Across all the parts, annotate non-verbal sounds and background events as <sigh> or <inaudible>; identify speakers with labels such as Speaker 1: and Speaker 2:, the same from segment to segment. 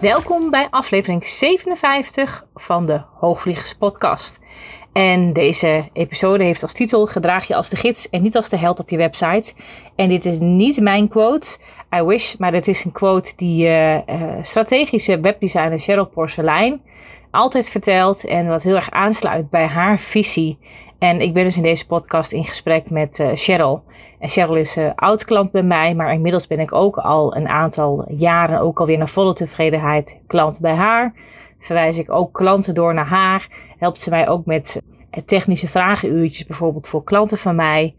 Speaker 1: Welkom bij aflevering 57 van de Hoogvliegers Podcast. En deze episode heeft als titel Gedraag je als de gids en niet als de held op je website. En dit is niet mijn quote, I wish, maar het is een quote die uh, strategische webdesigner Cheryl Porcelein altijd vertelt en wat heel erg aansluit bij haar visie. En ik ben dus in deze podcast in gesprek met uh, Cheryl. En Cheryl is uh, oud klant bij mij, maar inmiddels ben ik ook al een aantal jaren, ook alweer naar volle tevredenheid, klant bij haar. Verwijs ik ook klanten door naar haar. Helpt ze mij ook met technische vragenuurtjes, bijvoorbeeld voor klanten van mij.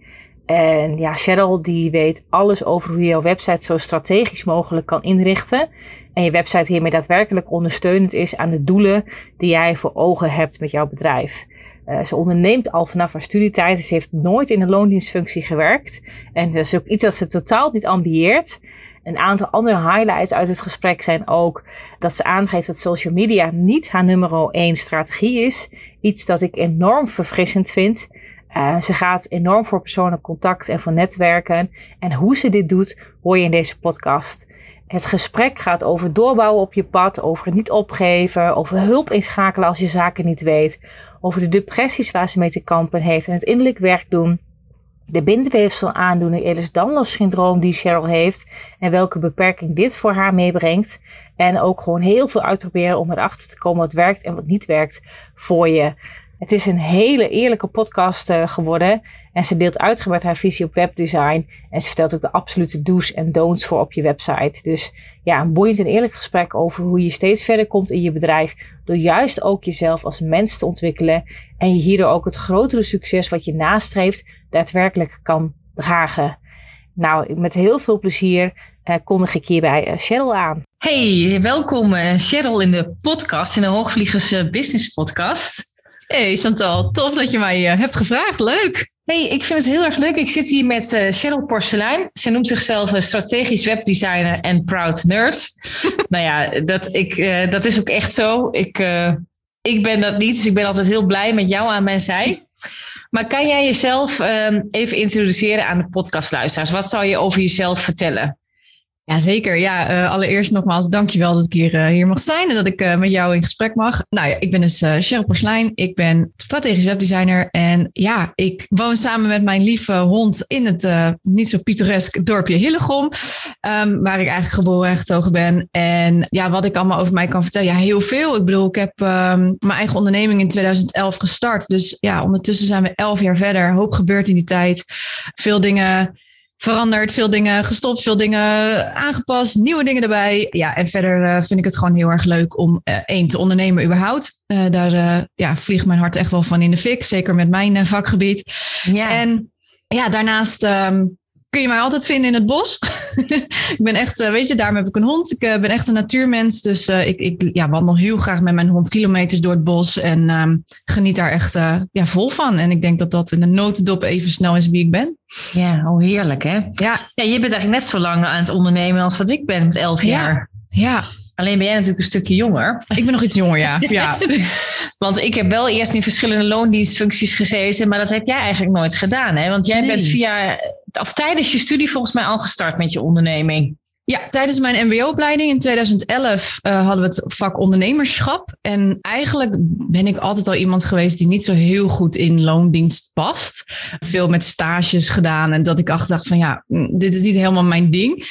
Speaker 1: En ja, Cheryl die weet alles over hoe je jouw website zo strategisch mogelijk kan inrichten. En je website hiermee daadwerkelijk ondersteunend is aan de doelen die jij voor ogen hebt met jouw bedrijf. Uh, ze onderneemt al vanaf haar studietijd. Ze heeft nooit in een loondienstfunctie gewerkt. En dat is ook iets dat ze totaal niet ambieert. Een aantal andere highlights uit het gesprek zijn ook dat ze aangeeft dat social media niet haar nummer 1 strategie is. Iets dat ik enorm verfrissend vind. Uh, ze gaat enorm voor persoonlijk contact en voor netwerken. En hoe ze dit doet, hoor je in deze podcast. Het gesprek gaat over doorbouwen op je pad, over niet opgeven, over hulp inschakelen als je zaken niet weet, over de depressies waar ze mee te kampen heeft en het innerlijk werk doen. De bindweefsel aandoening Ehlers-Danlos syndroom die Cheryl heeft en welke beperking dit voor haar meebrengt. En ook gewoon heel veel uitproberen om erachter te komen wat werkt en wat niet werkt voor je. Het is een hele eerlijke podcast uh, geworden. En ze deelt uitgebreid haar visie op webdesign. En ze vertelt ook de absolute do's en don'ts voor op je website. Dus ja, een boeiend en eerlijk gesprek over hoe je steeds verder komt in je bedrijf. Door juist ook jezelf als mens te ontwikkelen. En je hierdoor ook het grotere succes wat je nastreeft daadwerkelijk kan dragen. Nou, met heel veel plezier uh, kondig ik hierbij uh, Cheryl aan. Hey, welkom Cheryl in de podcast, in de Hoogvliegers Business Podcast.
Speaker 2: Hey Chantal, tof dat je mij uh, hebt gevraagd. Leuk.
Speaker 1: Hey, ik vind het heel erg leuk. Ik zit hier met uh, Cheryl Porcelein. Ze noemt zichzelf een strategisch webdesigner en proud nerd. <laughs> nou ja, dat, ik, uh, dat is ook echt zo. Ik, ik ben dat niet, dus ik ben altijd heel blij met jou aan mijn zij. Maar kan jij jezelf ehm, even introduceren aan de podcastluisteraars? Wat zou je over jezelf vertellen?
Speaker 2: Ja, zeker. Ja, uh, allereerst nogmaals dankjewel dat ik hier, uh, hier mag zijn en dat ik uh, met jou in gesprek mag. Nou ja, ik ben dus Cheryl Porslijn. Ik ben strategisch webdesigner en ja, ik woon samen met mijn lieve hond in het niet zo pittoresk dorpje Hillegom, um, waar ik eigenlijk geboren en getogen ben. En ja, wat ik allemaal over mij kan vertellen, ja, heel veel. Ik bedoel, ik heb um, mijn eigen onderneming in 2011 gestart. Dus ja, ondertussen zijn we elf jaar verder. Hoop gebeurt in die tijd. Veel dingen veranderd, veel dingen gestopt, veel dingen aangepast, nieuwe dingen erbij. Ja, en verder uh, vind ik het gewoon heel erg leuk om uh, één te ondernemen überhaupt. Uh, daar ja, vliegt mijn hart echt wel van in de fik, zeker met mijn vakgebied. Ja. En ja, daarnaast um, kun je mij altijd vinden in het bos. <laughs> ik ben echt, eh, weet je, daarom heb ik een hond. Ik uh, ben echt een natuurmens. Dus uh, ik, ik ja, wandel heel graag met mijn hond kilometers door het bos. En um, geniet daar echt ja, vol van. En ik denk dat dat in de notendop even snel is wie ik ben.
Speaker 1: Ja, hoe heerlijk hè? Ja. ja, je bent eigenlijk net zo lang aan het ondernemen als wat ik ben met elf jaar.
Speaker 2: Ja,
Speaker 1: Alleen ben jij natuurlijk een stukje jonger.
Speaker 2: Ik ben nog iets jonger, ja. ja. <laughs>
Speaker 1: Want ik heb wel eerst in verschillende loondienstfuncties gezeten, maar dat heb jij eigenlijk nooit gedaan. Hè? Want jij bent via, of tijdens je studie volgens mij al gestart met je onderneming.
Speaker 2: Ja, tijdens mijn MBO-opleiding in 2011 uh, hadden we het vak ondernemerschap. En eigenlijk ben ik altijd al iemand geweest die niet zo heel goed in loondienst past. Veel met stages gedaan en dat ik achter dacht van ja, mm, dit is niet helemaal mijn ding.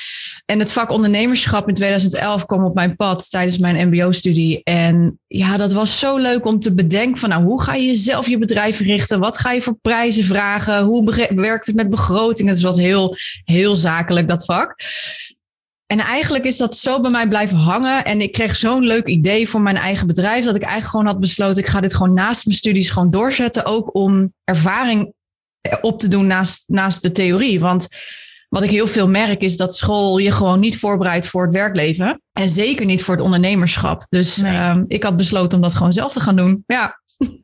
Speaker 2: En het vak ondernemerschap in 2011 kwam op mijn pad tijdens mijn MBO-studie. En ja, dat was zo leuk om te bedenken van nou, hoe ga je zelf je bedrijf richten? Wat ga je voor prijzen vragen? Hoe werkt het met begrotingen? Dus het was heel, heel zakelijk dat vak. En eigenlijk is dat zo bij mij blijven hangen. En ik kreeg zo'n leuk idee voor mijn eigen bedrijf. Dat ik eigenlijk gewoon had besloten. Ik ga dit gewoon naast mijn studies gewoon doorzetten. Ook om ervaring op te doen naast, naast de theorie. Want wat ik heel veel merk is dat school je gewoon niet voorbereidt voor het werkleven. En zeker niet voor het ondernemerschap. Dus ehm, ik had besloten om dat gewoon zelf te gaan doen. Ja.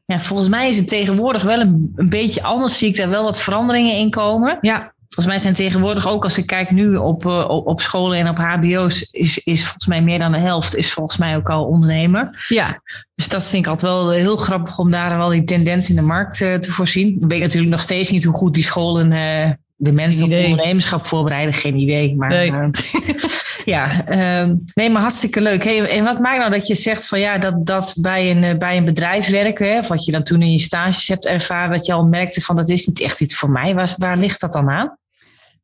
Speaker 1: Ja, volgens mij is het tegenwoordig wel een, een beetje anders. Zie ik daar wel wat veranderingen in komen.
Speaker 2: Ja.
Speaker 1: Volgens mij zijn tegenwoordig ook, als ik kijk nu op, uh, op scholen en op HBO's, is, is volgens mij meer dan de helft is volgens mij ook al ondernemer.
Speaker 2: Ja.
Speaker 1: Dus dat vind ik altijd wel heel grappig om daar wel die tendens in de markt uh, te voorzien. Ik weet natuurlijk nog steeds niet hoe goed die scholen uh, de mensen op ondernemerschap voorbereiden. Geen idee. Maar
Speaker 2: nee. <laughs>
Speaker 1: ja, um, nee, maar hartstikke leuk. Hey, en wat maakt nou dat je zegt van ja, dat, dat bij, een, bij een bedrijf werken, hè, of wat je dan toen in je stages hebt ervaren, dat je al merkte van dat is niet echt iets voor mij. Waar, waar ligt dat dan aan?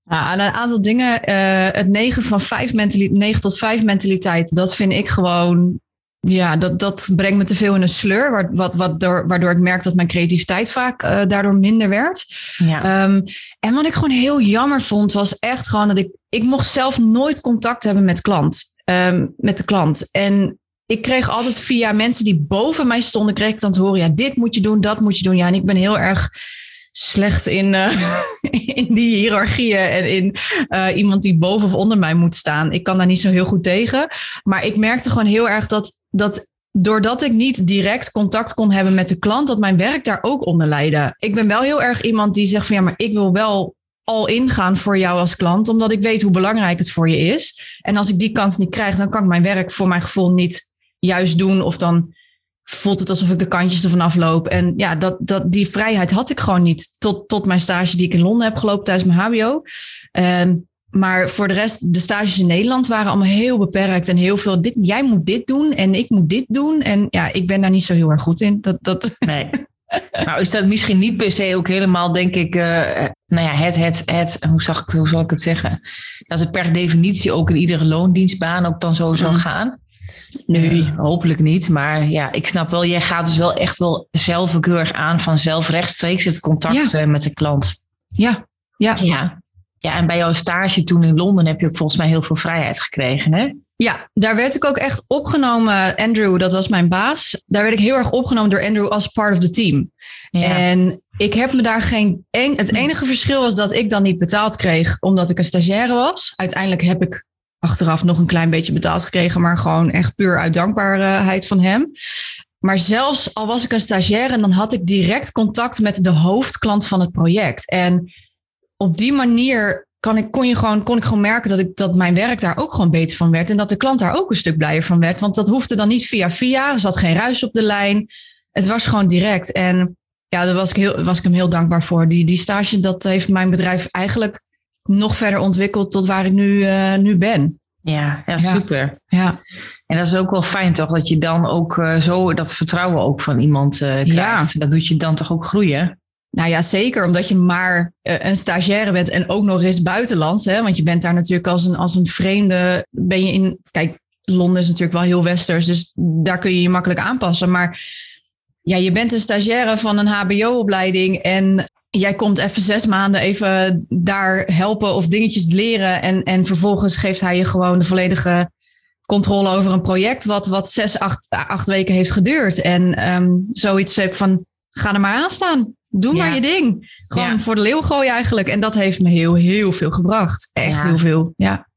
Speaker 2: Nou, aan een aantal dingen. Uh, het 9, van 5 mentaliteit, 9 tot 5 mentaliteit, dat vind ik gewoon. Ja, dat, dat brengt me te veel in een sleur. Wat, wat door, waardoor ik merk dat mijn creativiteit vaak uh, daardoor minder werd.
Speaker 1: Ja.
Speaker 2: Um, en wat ik gewoon heel jammer vond, was echt gewoon dat ik. Ik mocht zelf nooit contact hebben met klant. Um, met de klant. En ik kreeg altijd via mensen die boven mij stonden, kreeg ik dan te horen: ja, dit moet je doen, dat moet je doen. Ja, en ik ben heel erg slecht in, uh, <laughs> in die hiërarchieën en in uh, iemand die boven of onder mij moet staan. Ik kan daar niet zo heel goed tegen. Maar ik merkte gewoon heel erg dat, dat doordat ik niet direct contact kon hebben met de klant, dat mijn werk daar ook onder leidde. Ik ben wel heel erg iemand die zegt van ja, maar ik wil wel al ingaan voor jou als klant, omdat ik weet hoe belangrijk het voor je is. En als ik die kans niet krijg, dan kan ik mijn werk voor mijn gevoel niet juist doen of dan voelt het alsof ik de kantjes ervan afloop. En ja, dat, dat, die vrijheid had ik gewoon niet. Tot, tot mijn stage die ik in Londen heb gelopen tijdens mijn HBO. Um, maar voor de rest, de stages in Nederland waren allemaal heel beperkt. En heel veel, dit, jij moet dit doen en ik moet dit doen. En ja, ik ben daar niet zo heel erg goed in. Dat, dat... <laughs>
Speaker 1: Nee. nou, is dat misschien niet per se ook helemaal, denk ik, uh, nou ja, het, het, het, hoe, zag ik, hoe zal ik het zeggen? Dat het per definitie ook in iedere loondienstbaan ook dan zo zou mm. gaan. Nu, uh, hopelijk niet. Maar ja, ik snap wel, jij gaat dus wel echt wel zelf heel erg aan van zelf rechtstreeks het contact ja. met de klant.
Speaker 2: Ja, ja.
Speaker 1: ja. Ja, en bij jouw stage toen in Londen heb je ook volgens mij heel veel vrijheid gekregen, hè?
Speaker 2: Ja, daar werd ik ook echt opgenomen. Andrew, dat was mijn baas. Daar werd ik heel erg opgenomen door Andrew als part of the team. Ja. En ik heb me daar geen. En, het enige verschil was dat ik dan niet betaald kreeg omdat ik een stagiaire was. Uiteindelijk heb ik achteraf nog een klein beetje betaald gekregen, maar gewoon echt puur uit dankbaarheid van hem. Maar zelfs al was ik een stagiaire, dan had ik direct contact met de hoofdklant van het project. En op die manier kan ik, kon, je gewoon, kon ik gewoon merken dat, ik, dat mijn werk daar ook gewoon beter van werd. En dat de klant daar ook een stuk blijer van werd. Want dat hoefde dan niet via via. Er zat geen ruis op de lijn. Het was gewoon direct. En ja, daar was ik, heel, was ik hem heel dankbaar voor. Die, die stage, dat heeft mijn bedrijf eigenlijk nog verder ontwikkeld tot waar ik nu, uh, nu ben.
Speaker 1: Ja, ja, super.
Speaker 2: Ja.
Speaker 1: En dat is ook wel fijn toch, dat je dan ook uh, zo dat vertrouwen ook van iemand uh, krijgt. Ja. Dat doet je dan toch ook groeien?
Speaker 2: Nou ja, zeker omdat je maar een stagiaire bent en ook nog eens buitenlands. Hè? Want je bent daar natuurlijk als een, als een vreemde, ben je in, kijk, Londen is natuurlijk wel heel westers, dus daar kun je je makkelijk aanpassen. Maar ja, je bent een stagiaire van een HBO-opleiding en jij komt even zes maanden even daar helpen of dingetjes leren. En, en vervolgens geeft hij je gewoon de volledige controle over een project wat, wat zes, acht, acht weken heeft geduurd. En um, zoiets van, ga er maar aan staan. Doe ja. maar je ding. Gewoon ja. voor de leeuw gooien eigenlijk. En dat heeft me heel, heel veel gebracht. Echt ja. heel veel, ja.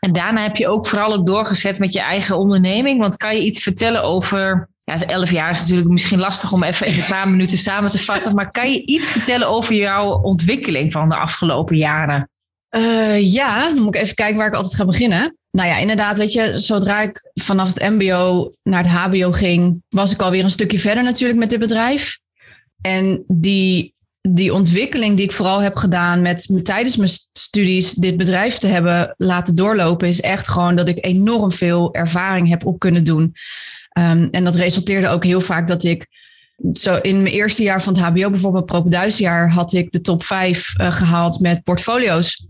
Speaker 1: En daarna heb je ook vooral ook doorgezet met je eigen onderneming. Want kan je iets vertellen over ja, elf jaar is natuurlijk misschien lastig om even in een paar minuten samen te vatten. Maar kan je iets vertellen over jouw ontwikkeling van de afgelopen jaren?
Speaker 2: Uh, ja, dan moet ik even kijken waar ik altijd ga beginnen. Nou ja, inderdaad, weet je, zodra ik vanaf het MBO naar het HBO ging, was ik alweer een stukje verder natuurlijk met dit bedrijf. En die, die ontwikkeling die ik vooral heb gedaan met tijdens mijn studies dit bedrijf te hebben laten doorlopen, is echt gewoon dat ik enorm veel ervaring heb op kunnen doen. Um, en dat resulteerde ook heel vaak dat ik zo in mijn eerste jaar van het HBO, bijvoorbeeld propenduisjaar, had ik de top 5 uh, gehaald met portfolio's.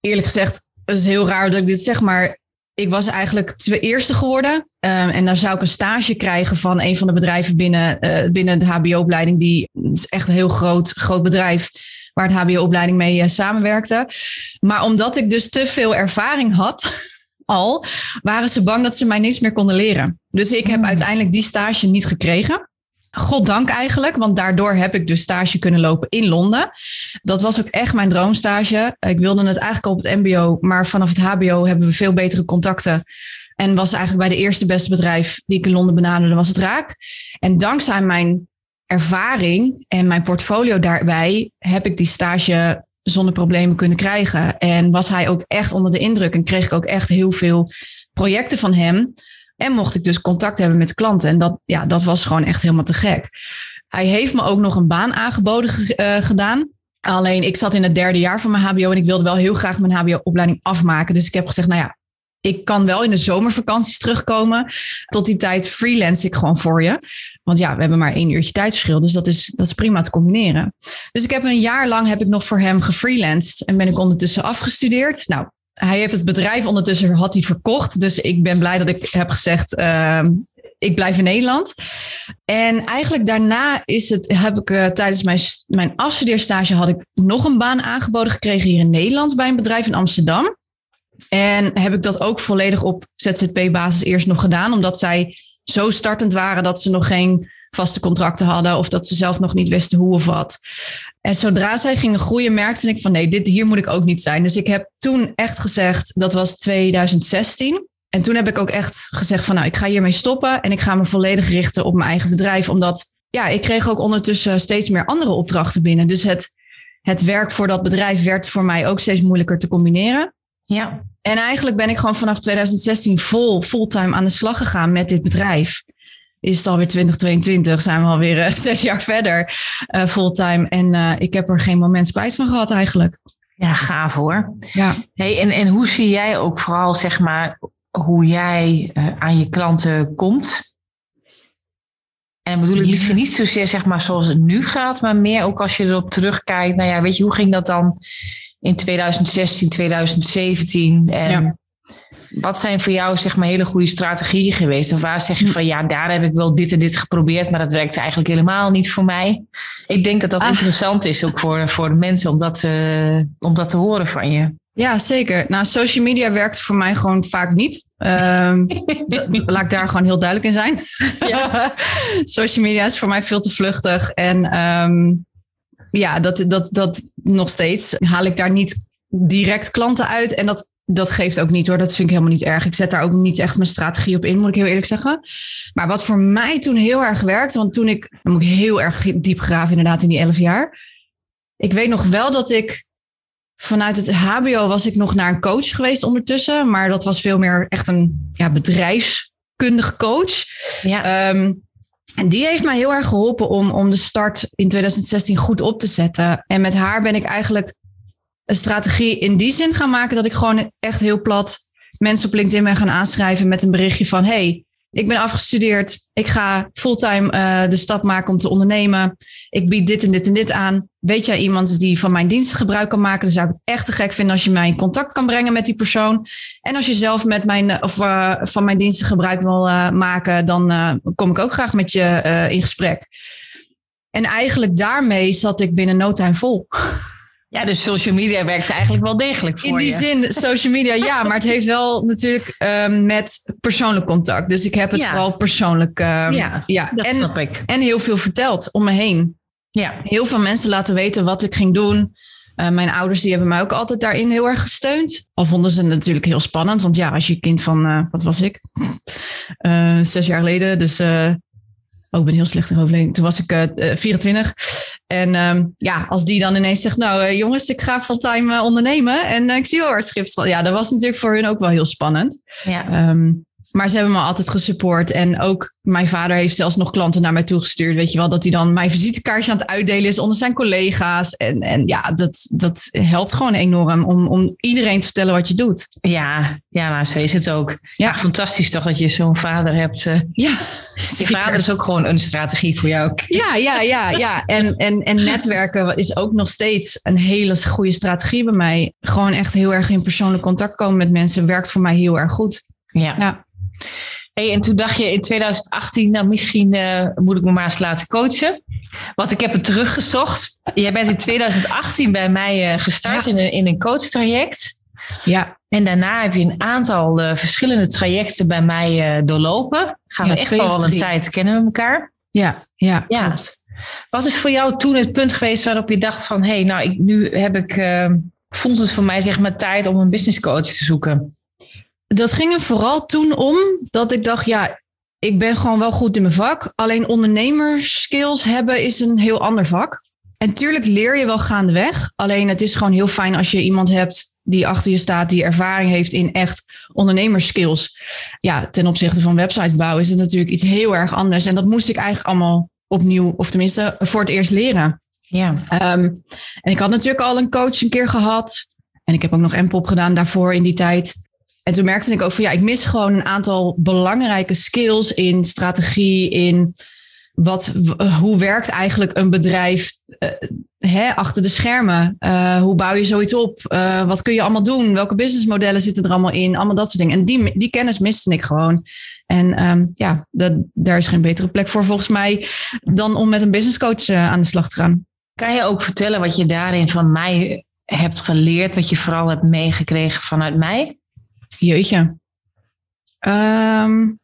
Speaker 2: Eerlijk gezegd, het is heel raar dat ik dit zeg, maar ik was eigenlijk twee eerste geworden. Um, en daar zou ik een stage krijgen van een van de bedrijven binnen, uh, binnen de HBO-opleiding. Die is echt een heel groot, groot bedrijf waar het HBO-opleiding mee uh, samenwerkte. Maar omdat ik dus te veel ervaring had, <laughs> al, waren ze bang dat ze mij niets meer konden leren. Dus ik heb mm. uiteindelijk die stage niet gekregen. Goddank eigenlijk, want daardoor heb ik dus stage kunnen lopen in Londen. Dat was ook echt mijn droomstage. Ik wilde het eigenlijk op het MBO, maar vanaf het HBO hebben we veel betere contacten. En was eigenlijk bij de eerste beste bedrijf die ik in Londen benaderde, was het raak. En dankzij mijn ervaring en mijn portfolio daarbij heb ik die stage zonder problemen kunnen krijgen. En was hij ook echt onder de indruk en kreeg ik ook echt heel veel projecten van hem. En mocht ik dus contact hebben met klanten. En dat, ja, dat was gewoon echt helemaal te gek. Hij heeft me ook nog een baan aangeboden uh, gedaan. Alleen ik zat in het derde jaar van mijn HBO en ik wilde wel heel graag mijn HBO-opleiding afmaken. Dus ik heb gezegd, nou ja, ik kan wel in de zomervakanties terugkomen. Tot die tijd freelance ik gewoon voor je. Want ja, we hebben maar één uurtje tijdsverschil. Dus dat is, dat is prima te combineren. Dus ik heb een jaar lang heb ik nog voor hem gefreelanced. En ben ik ondertussen afgestudeerd. Nou, hij heeft het bedrijf ondertussen had hij verkocht. Dus ik ben blij dat ik heb gezegd, uh, ik blijf in Nederland. En eigenlijk daarna is het, heb ik uh, tijdens mijn, mijn afstudeerstage had ik nog een baan aangeboden gekregen hier in Nederland bij een bedrijf in Amsterdam. En heb ik dat ook volledig op ZZP-basis eerst nog gedaan, omdat zij zo startend waren dat ze nog geen vaste contracten hadden of dat ze zelf nog niet wisten hoe of wat. En zodra zij gingen groeien, merkte ik van nee, dit, hier moet ik ook niet zijn. Dus ik heb toen echt gezegd, dat was 2016. En toen heb ik ook echt gezegd van nou, ik ga hiermee stoppen en ik ga me volledig richten op mijn eigen bedrijf. Omdat ja, ik kreeg ook ondertussen steeds meer andere opdrachten binnen. Dus het, het werk voor dat bedrijf werd voor mij ook steeds moeilijker te combineren. Ja. En eigenlijk ben ik gewoon vanaf 2016 vol, fulltime aan de slag gegaan met dit bedrijf. Is het alweer 2022, zijn we alweer uh, <laughs> zes jaar verder uh, fulltime. En uh, ik heb er geen moment spijt van gehad eigenlijk.
Speaker 1: Ja, gaaf hoor. Ja. Hey, en, en hoe zie jij ook vooral, zeg maar, hoe jij aan je klanten komt? En dan bedoel ik misschien niet zozeer, zeg maar, zoals het nu gaat, maar meer ook als je erop terugkijkt. Nou ja, weet je, hoe ging dat dan in 2016, 2017? En ja. wat zijn voor jou zeg maar hele goede strategieën geweest? Of waar zeg je hm. van ja, daar heb ik wel dit en dit geprobeerd, maar dat werkte eigenlijk helemaal niet voor mij. Ik denk dat dat interessant is ook voor, voor de mensen om dat, uh, om dat te horen van je.
Speaker 2: Ja, zeker. Nou, social media werkt voor mij gewoon vaak niet. <laughs> Um, laat ik daar gewoon heel duidelijk in zijn. Ja. <laughs> social media is voor mij veel te vluchtig. En um, ja, dat, dat, dat nog steeds haal ik daar niet direct klanten uit. En dat, dat geeft ook niet hoor. Dat vind ik helemaal niet erg. Ik zet daar ook niet echt mijn strategie op in, moet ik heel eerlijk zeggen. Maar wat voor mij toen heel erg werkte, want toen ik, dan moet ik heel erg diep graven inderdaad in die elf jaar. Ik weet nog wel dat ik vanuit het HBO was ik nog naar een coach geweest ondertussen. Maar dat was veel meer echt een ja, bedrijfskundig coach. Ja. Um, en die heeft mij heel erg geholpen om, om de start in 2016 goed op te zetten. En met haar ben ik eigenlijk een strategie in die zin gaan maken dat ik gewoon echt heel plat mensen op LinkedIn ben gaan aanschrijven met een berichtje van: hey, ik ben afgestudeerd. Ik ga fulltime uh, de stap maken om te ondernemen. Ik bied dit en dit en dit aan. Weet jij iemand die van mijn diensten gebruik kan maken? Dan zou ik het echt te gek vinden als je mij in contact kan brengen met die persoon. En als je zelf met mijn, eh, of, uh, van mijn diensten gebruik wil maken, dan kom ik ook graag met je in gesprek. En eigenlijk daarmee zat ik binnen no time vol. <laughs>
Speaker 1: Ja, dus social media werkt eigenlijk wel degelijk voor
Speaker 2: In die zin, social media, ja. Maar het heeft wel <laughs> natuurlijk um, met persoonlijk contact. Dus ik heb het vooral persoonlijk... Um,
Speaker 1: ja, ja, dat
Speaker 2: en,
Speaker 1: snap ik.
Speaker 2: En heel veel verteld om me heen. Ja. Heel veel mensen laten weten wat ik ging doen. Uh, mijn ouders die hebben mij ook altijd daarin heel erg gesteund. Al vonden ze het natuurlijk heel spannend. Want ja, als je kind van, uh, wat was ik? Uh, <laughs> zes jaar geleden. Dus Oh, ik ben heel slecht in overleden. Toen was ik uh, 24. En um, ja, als die dan ineens zegt, nou uh, jongens, ik ga fulltime uh, ondernemen en ik zie wel het schip. Ja, dat was natuurlijk voor hun ook wel heel spannend. Ja. Um, maar ze hebben me altijd gesupport. En ook mijn vader heeft zelfs nog klanten naar mij toegestuurd. Weet je wel, dat hij dan mijn visitekaartje aan het uitdelen is onder zijn collega's. En, en ja, dat, dat helpt gewoon enorm om, om iedereen te vertellen wat je doet.
Speaker 1: Ja, ja nou, zo is het ook. Ja. fantastisch toch dat je zo'n vader hebt. Uh, ja, je vader is ook gewoon een strategie voor jou.
Speaker 2: Ja, ja, ja, ja. En, en, en netwerken is ook nog steeds een hele goede strategie bij mij. Gewoon echt heel erg in persoonlijk contact komen met mensen werkt voor mij heel erg goed.
Speaker 1: Ja. ja. Hey, en toen dacht je in 2018, nou misschien uh, moet ik me maar eens laten coachen. Want ik heb het teruggezocht. Jij bent in 2018 bij mij uh, gestart in, een, in een coachtraject. Ja. En daarna heb je een aantal uh, verschillende trajecten bij mij doorlopen. Gaan we echt al een tijd kennen we elkaar.
Speaker 2: Ja, ja.
Speaker 1: ja. Wat is voor jou toen het punt geweest waarop je dacht van... hé, hey, nou, ik, nu heb ik, voelt het voor mij zeg maar tijd om een business coach te zoeken?
Speaker 2: Dat ging er vooral toen om dat ik dacht, ja, ik ben gewoon wel goed in mijn vak. Alleen ondernemerskills hebben is een heel ander vak. En tuurlijk leer je wel gaandeweg. Alleen het is gewoon heel fijn als je iemand hebt die achter je staat, die ervaring heeft in echt ondernemerskills. Ja, ten opzichte van websites bouwen is het natuurlijk iets heel erg anders. En dat moest ik eigenlijk allemaal opnieuw, of tenminste voor het eerst leren.
Speaker 1: Ja.
Speaker 2: Um, en ik had natuurlijk al een coach een keer gehad. En ik heb ook nog M-pop gedaan daarvoor in die tijd. En toen merkte ik ook van ja, ik mis gewoon een aantal belangrijke skills in strategie, in wat, hoe werkt eigenlijk een bedrijf uh, hè, achter de schermen? Uh, hoe bouw je zoiets op? Wat kun je allemaal doen? Welke businessmodellen zitten er allemaal in? Allemaal dat soort dingen. En die, die kennis miste ik gewoon. En um, ja, dat, daar is geen betere plek voor volgens mij dan om met een businesscoach aan de slag te gaan.
Speaker 1: Kan je ook vertellen wat je daarin van mij hebt geleerd, wat je vooral hebt meegekregen vanuit mij?
Speaker 2: Jeetje. Um,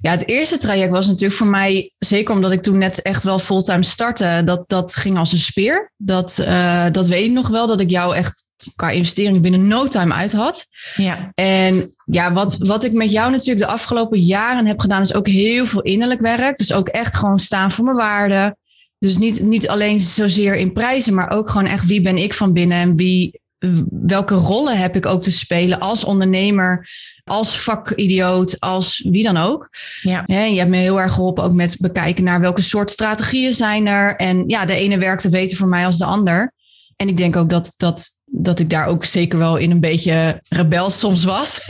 Speaker 2: ja, het eerste traject was natuurlijk voor mij, zeker omdat ik toen net echt wel fulltime startte, dat, dat ging als een speer. Dat, uh, dat weet ik nog wel, dat ik jou echt qua investering binnen no time uit had.
Speaker 1: Ja.
Speaker 2: En ja, wat, wat ik met jou natuurlijk de afgelopen jaren heb gedaan, is ook heel veel innerlijk werk. Dus ook echt gewoon staan voor mijn waarden. Dus niet, niet alleen zozeer in prijzen, maar ook gewoon echt wie ben ik van binnen en wie, welke rollen heb ik ook te spelen als ondernemer, als vakidioot, als wie dan ook.
Speaker 1: Ja.
Speaker 2: je hebt me heel erg geholpen ook met bekijken naar welke soort strategieën zijn er. En ja, de ene werkte beter voor mij als de ander. En ik denk ook dat, dat, dat ik daar ook zeker wel in een beetje rebels soms was.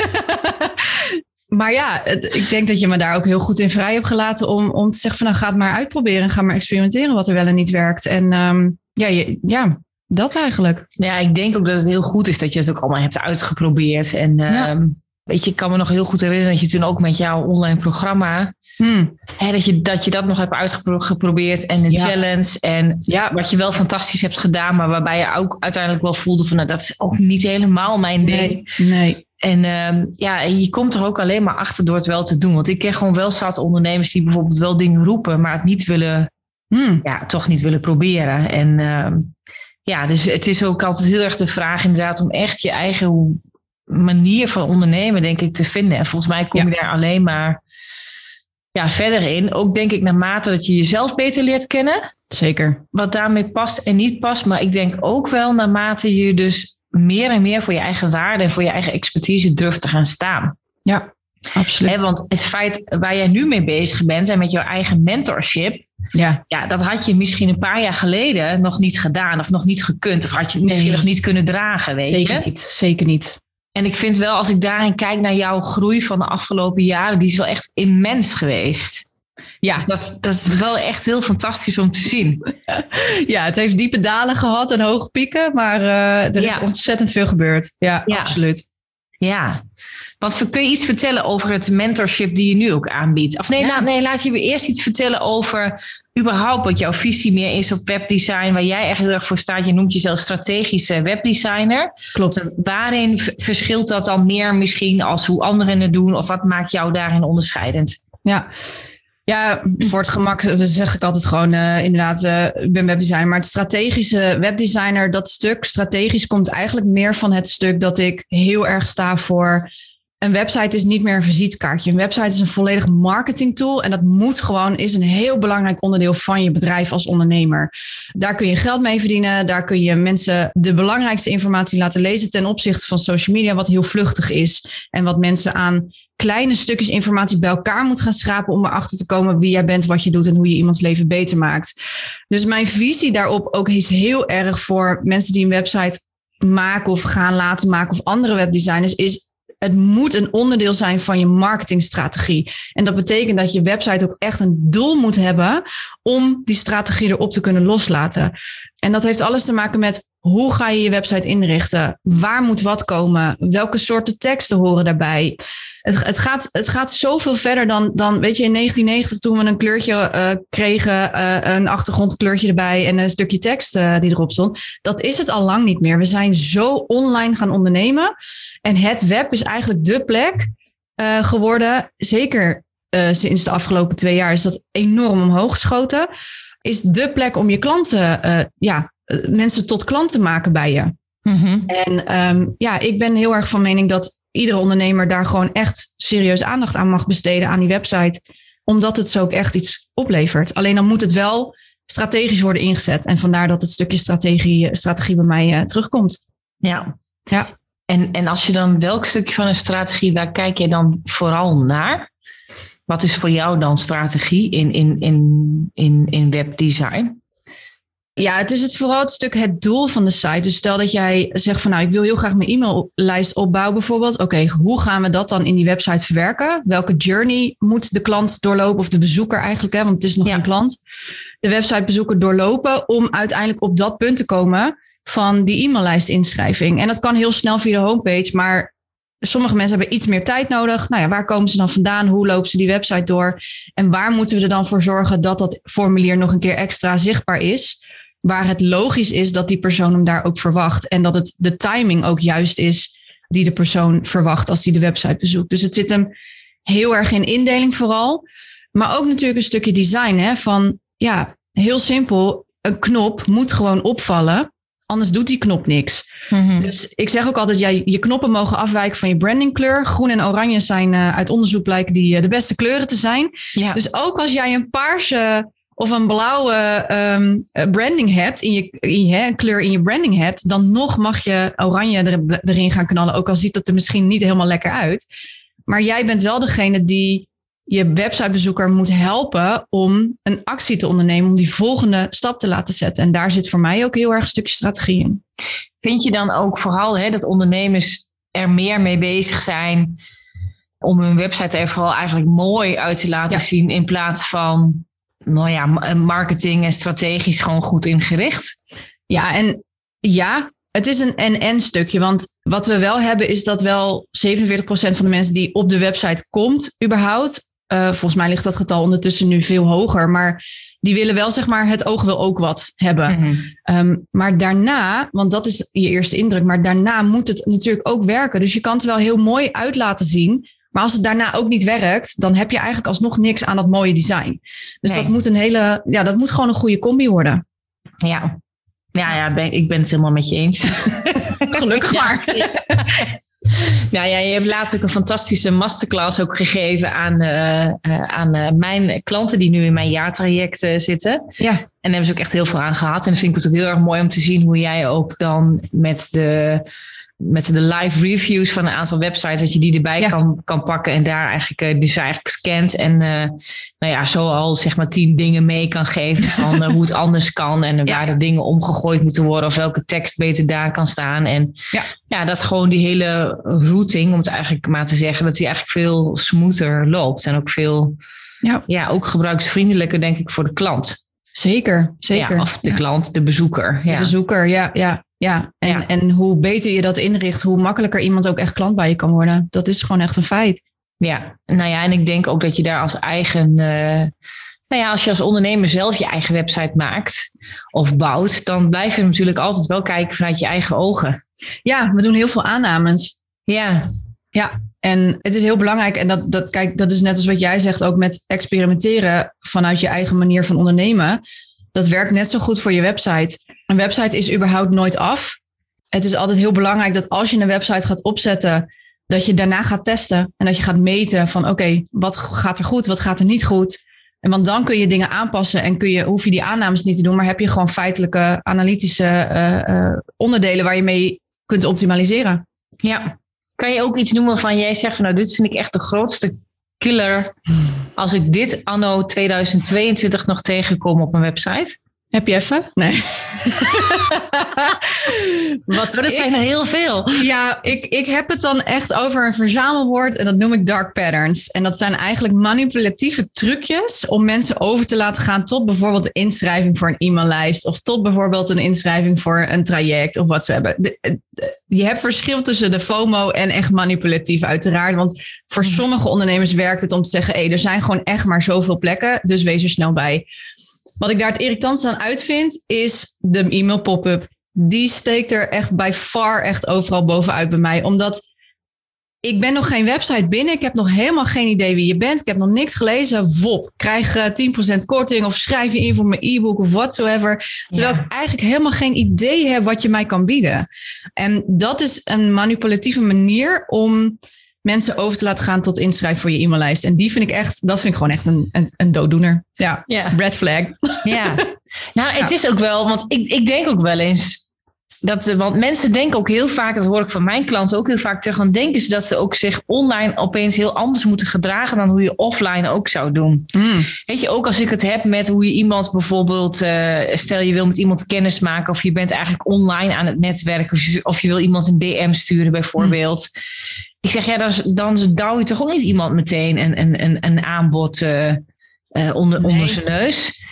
Speaker 2: <laughs> maar ja, ik denk dat je me daar ook heel goed in vrij hebt gelaten om, om te zeggen van nou ga het maar uitproberen. Ga maar experimenteren wat er wel en niet werkt. En um, ja, je, ja, dat eigenlijk.
Speaker 1: Ja, ik denk ook dat het heel goed is dat je het ook allemaal hebt uitgeprobeerd. En ja. um, weet je, ik kan me nog heel goed herinneren dat je toen ook met jouw online programma.
Speaker 2: Hmm.
Speaker 1: Hè, dat, je, dat je dat nog hebt uitgeprobeerd en de
Speaker 2: Ja.
Speaker 1: challenge. En
Speaker 2: Ja.
Speaker 1: wat je wel fantastisch hebt gedaan, maar waarbij je ook uiteindelijk wel voelde van nou, dat is ook niet helemaal mijn ding.
Speaker 2: Nee, nee.
Speaker 1: En ehm, ja, en je komt er ook alleen maar achter door het wel te doen. Want ik ken gewoon wel zat ondernemers die bijvoorbeeld wel dingen roepen, maar het niet willen,
Speaker 2: Hmm.
Speaker 1: ja, toch niet willen proberen. En ehm, ja, dus het is ook altijd heel erg de vraag inderdaad om echt je eigen manier van ondernemen, denk ik, te vinden. En volgens mij kom je daar alleen maar ja, verder in. Ook denk ik naarmate dat je jezelf beter leert kennen,
Speaker 2: Zeker.
Speaker 1: wat daarmee past en niet past. Maar ik denk ook wel naarmate je dus meer en meer voor je eigen waarde en voor je eigen expertise durft te gaan staan.
Speaker 2: Ja, absoluut.
Speaker 1: Want het feit waar jij nu mee bezig bent en met jouw eigen mentorship,
Speaker 2: Ja,
Speaker 1: ja, dat had je misschien een paar jaar geleden nog niet gedaan of nog niet gekund. Of had je het misschien
Speaker 2: Nee.
Speaker 1: nog niet kunnen dragen, weet
Speaker 2: zeker
Speaker 1: je.
Speaker 2: niet. Zeker niet.
Speaker 1: En ik vind wel, als ik daarin kijk naar jouw groei van de afgelopen jaren, die is wel echt immens geweest.
Speaker 2: Ja,
Speaker 1: Dus dat, dat is wel echt heel fantastisch om te zien. <laughs>
Speaker 2: ja, het heeft diepe dalen gehad en hoge pieken, maar uh, er
Speaker 1: Ja.
Speaker 2: is ontzettend veel gebeurd. Ja,
Speaker 1: Ja.
Speaker 2: absoluut.
Speaker 1: Ja. Wat kun je iets vertellen over het mentorship die je nu ook aanbiedt? Of nee,
Speaker 2: Ja.
Speaker 1: laat, nee laat je weer eerst iets vertellen over überhaupt wat jouw visie meer is op webdesign, waar jij echt heel erg voor staat. Je noemt jezelf strategische webdesigner.
Speaker 2: Klopt.
Speaker 1: Waarin verschilt dat dan meer misschien als hoe anderen het doen? Of wat maakt jou daarin onderscheidend?
Speaker 2: Ja. Ja, voor het gemak zeg ik altijd gewoon eh, inderdaad, eh, ik ben webdesigner. Maar het strategische webdesigner, dat stuk strategisch komt eigenlijk meer van het stuk dat ik heel erg sta voor een website is niet meer een visitekaartje. Een website is een volledig marketing tool. En dat moet gewoon, is een heel belangrijk onderdeel van je bedrijf als ondernemer. Daar kun je geld mee verdienen. Daar kun je mensen de belangrijkste informatie laten lezen ten opzichte van social media, wat heel vluchtig is. En wat mensen aan kleine stukjes informatie bij elkaar moet gaan schrapen om erachter te komen wie jij bent, wat je doet en hoe je iemands leven beter maakt. Dus mijn visie daarop ook is heel erg voor mensen die een website maken of gaan laten maken of andere webdesigners is het moet een onderdeel zijn van je marketingstrategie. En dat betekent dat je website ook echt een doel moet hebben om die strategie erop te kunnen loslaten. En dat heeft alles te maken met hoe ga je je website inrichten? Waar moet wat komen? Welke soorten teksten horen daarbij? Het, het, gaat, het gaat zoveel verder dan, dan, weet je, in 1990 toen we een kleurtje uh, kregen, uh, een achtergrondkleurtje erbij en een stukje tekst uh, die erop stond. Dat is het al lang niet meer. We zijn zo online gaan ondernemen. En het web is eigenlijk de plek geworden, zeker sinds de afgelopen twee jaar is dat enorm omhoog geschoten. Is de plek om je klanten, ja, mensen tot klant te maken bij je. Mm-hmm. En um, ja, ik ben heel erg van mening dat iedere ondernemer daar gewoon echt serieus aandacht aan mag besteden aan die website. Omdat het zo ook echt iets oplevert. Alleen dan moet het wel strategisch worden ingezet. En vandaar dat het stukje strategie, strategie bij mij uh, terugkomt.
Speaker 1: Ja. ja. En, en als je dan welk stukje van een strategie, waar kijk je dan vooral naar? Wat is voor jou dan strategie in, in, in, in, in webdesign?
Speaker 2: Ja, het is het vooral het stuk het doel van de site. Dus stel dat jij zegt van nou, ik wil heel graag mijn e-maillijst opbouwen bijvoorbeeld. Oké, hoe gaan we dat dan in die website verwerken? Welke journey moet de klant doorlopen of de bezoeker eigenlijk, hè, want het is nog een klant. De websitebezoeker doorlopen om uiteindelijk op dat punt te komen van die e-maillijst inschrijving. En dat kan heel snel via de homepage, maar sommige mensen hebben iets meer tijd nodig. Nou ja, waar komen ze dan vandaan? Hoe lopen ze die website door? En waar moeten we er dan voor zorgen dat dat formulier nog een keer extra zichtbaar is? Waar het logisch is dat die persoon hem daar ook verwacht. En dat het de timing ook juist is die de persoon verwacht als die de website bezoekt. Dus het zit hem heel erg in indeling vooral. Maar ook natuurlijk een stukje design. Hè? Van ja, heel simpel. Een knop moet gewoon opvallen. Anders doet die knop niks. Mhm. Dus ik zeg ook altijd, ja, je knoppen mogen afwijken van je brandingkleur. Groen en oranje zijn uh, uit onderzoek blijken die uh, de beste kleuren te zijn. Ja. Dus ook als jij een paarse of een blauwe um, branding hebt, in je, in je een kleur in je branding hebt, dan nog mag je oranje er, erin gaan knallen. Ook al ziet dat er misschien niet helemaal lekker uit. Maar jij bent wel degene die je websitebezoeker moet helpen om een actie te ondernemen, om die volgende stap te laten zetten. En daar zit voor mij ook heel erg een stukje strategie in.
Speaker 1: Vind je dan ook vooral hè, dat ondernemers er meer mee bezig zijn om hun website er vooral eigenlijk mooi uit te laten zien in plaats van nou ja, marketing en strategisch gewoon goed ingericht?
Speaker 2: Ja, en ja, het is een en-en stukje. Want wat we wel hebben is dat wel 47% van de mensen die op de website komt, überhaupt, uh, volgens mij ligt dat getal ondertussen nu veel hoger. Maar die willen wel, zeg maar, het oog wil ook wat hebben. Mm um, maar daarna, want dat is je eerste indruk, maar daarna moet het natuurlijk ook werken. Dus je kan het wel heel mooi uit laten zien. Maar als het daarna ook niet werkt, dan heb je eigenlijk alsnog niks aan dat mooie design. Dus dat moet een hele, ja, dat moet gewoon een goede combi worden.
Speaker 1: Ja, ja, ja ben, ik ben het helemaal met je eens. <laughs>
Speaker 2: Gelukkig maar. <laughs>
Speaker 1: Nou ja, je hebt laatst ook een fantastische masterclass ook gegeven aan, uh, uh, aan uh, mijn klanten die nu in mijn jaartraject zitten. Ja. En daar hebben ze ook echt heel veel aan gehad. En dan vind ik het ook heel erg mooi om te zien hoe jij ook dan met de met de live reviews van een aantal websites, dat je die erbij kan, kan pakken en daar eigenlijk, uh, dus eigenlijk scant en uh, nou ja, zo al zeg maar tien dingen mee kan geven <laughs> van uh, hoe het anders kan en waar de dingen omgegooid moeten worden of welke tekst beter daar kan staan. En ja, ja dat gewoon die hele routing, om het eigenlijk maar te zeggen, dat die eigenlijk veel smoother loopt en ook veel, ja, ja ook gebruiksvriendelijker denk ik voor de klant.
Speaker 2: Zeker, zeker.
Speaker 1: Ja, of de klant, de bezoeker.
Speaker 2: Ja. De bezoeker, ja, ja. Ja, en, en hoe beter je dat inricht, hoe makkelijker iemand ook echt klant bij je kan worden. Dat is gewoon echt een feit.
Speaker 1: Ja, nou ja, en ik denk ook dat je daar als eigen, uh, nou ja, als je als ondernemer zelf je eigen website maakt of bouwt, dan blijf je natuurlijk altijd wel kijken vanuit je eigen ogen.
Speaker 2: Ja, we doen heel veel aannames.
Speaker 1: Ja.
Speaker 2: Ja, en het is heel belangrijk, en dat, dat, kijk, dat is net als wat jij zegt, ook met experimenteren vanuit je eigen manier van ondernemen. Dat werkt net zo goed voor je website. Een website is überhaupt nooit af. Het is altijd heel belangrijk dat als je een website gaat opzetten, dat je daarna gaat testen en dat je gaat meten van oké, wat gaat er goed, wat gaat er niet goed. En want dan kun je dingen aanpassen en kun je, hoef je die aannames niet te doen, maar heb je gewoon feitelijke analytische uh, uh, onderdelen waar je mee kunt optimaliseren.
Speaker 1: Ja. Kan je ook iets noemen van jij zegt van nou, dit vind ik echt de grootste killer als ik dit anno 2022 nog tegenkom op mijn website?
Speaker 2: Heb je even? Nee. <laughs>
Speaker 1: Wat, maar dat zijn er heel veel.
Speaker 2: Ja, ik, ik heb het dan echt over een verzamelwoord en dat noem ik dark patterns. En dat zijn eigenlijk manipulatieve trucjes om mensen over te laten gaan tot bijvoorbeeld de inschrijving voor een e-maillijst of tot bijvoorbeeld een inschrijving voor een traject of wat ze hebben. Je hebt verschil tussen de FOMO en echt manipulatief uiteraard. Want voor mhm. sommige ondernemers werkt het om te zeggen, hé, er zijn gewoon echt maar zoveel plekken, dus wees er snel bij. Wat ik daar het irritantste aan uitvind, is de e-mail pop-up. Die steekt er echt bij far echt overal bovenuit bij mij. Omdat ik ben nog geen website binnen. Ik heb nog helemaal geen idee wie je bent. Ik heb nog niks gelezen. Wop, krijg uh, 10% korting of schrijf je in voor mijn e-book of whatsoever. Terwijl ik eigenlijk helemaal geen idee heb wat je mij kan bieden. En dat is een manipulatieve manier om mensen over te laten gaan tot inschrijven voor je e-maillijst. En die vind ik echt, dat vind ik gewoon echt een, een, een dooddoener. Ja, red flag.
Speaker 1: Ja, <laughs> nou het is ook wel, want ik, ik denk ook wel eens dat, eh, want mensen denken ook heel vaak, dat hoor ik van mijn klanten ook heel vaak terug, dan denken ze dat ze ook zich online opeens heel anders moeten gedragen dan hoe je offline ook zou doen. Hmm. Weet je, ook als ik het heb met hoe je iemand bijvoorbeeld, uh, stel je wil met iemand kennis maken of je bent eigenlijk online aan het netwerken of je, of je wil iemand een DM sturen bijvoorbeeld. Ik zeg ja, dan, dan douw je toch ook niet iemand meteen een, een, een, een aanbod uh, onder, onder zijn neus.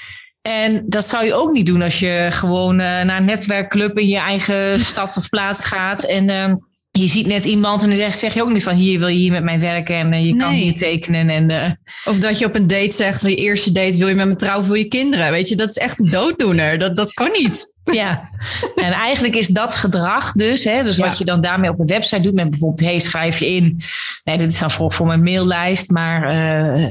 Speaker 1: En dat zou je ook niet doen als je gewoon uh, naar een netwerkclub in je eigen <laughs> stad of plaats gaat. En uh, je ziet net iemand en dan zeg, zeg je ook niet van hier wil je hier met mij werken en uh, je kan hier tekenen. En, uh,
Speaker 2: of dat je op een date zegt, van je eerste date wil je met me trouwen voor je kinderen. Weet je, dat is echt een dooddoener. Dat, dat kan niet.
Speaker 1: Ja, en eigenlijk is dat gedrag dus, hè, dus wat je dan daarmee op een website doet met bijvoorbeeld, hey, schrijf je in, nee, dit is dan voor, voor mijn maillijst, maar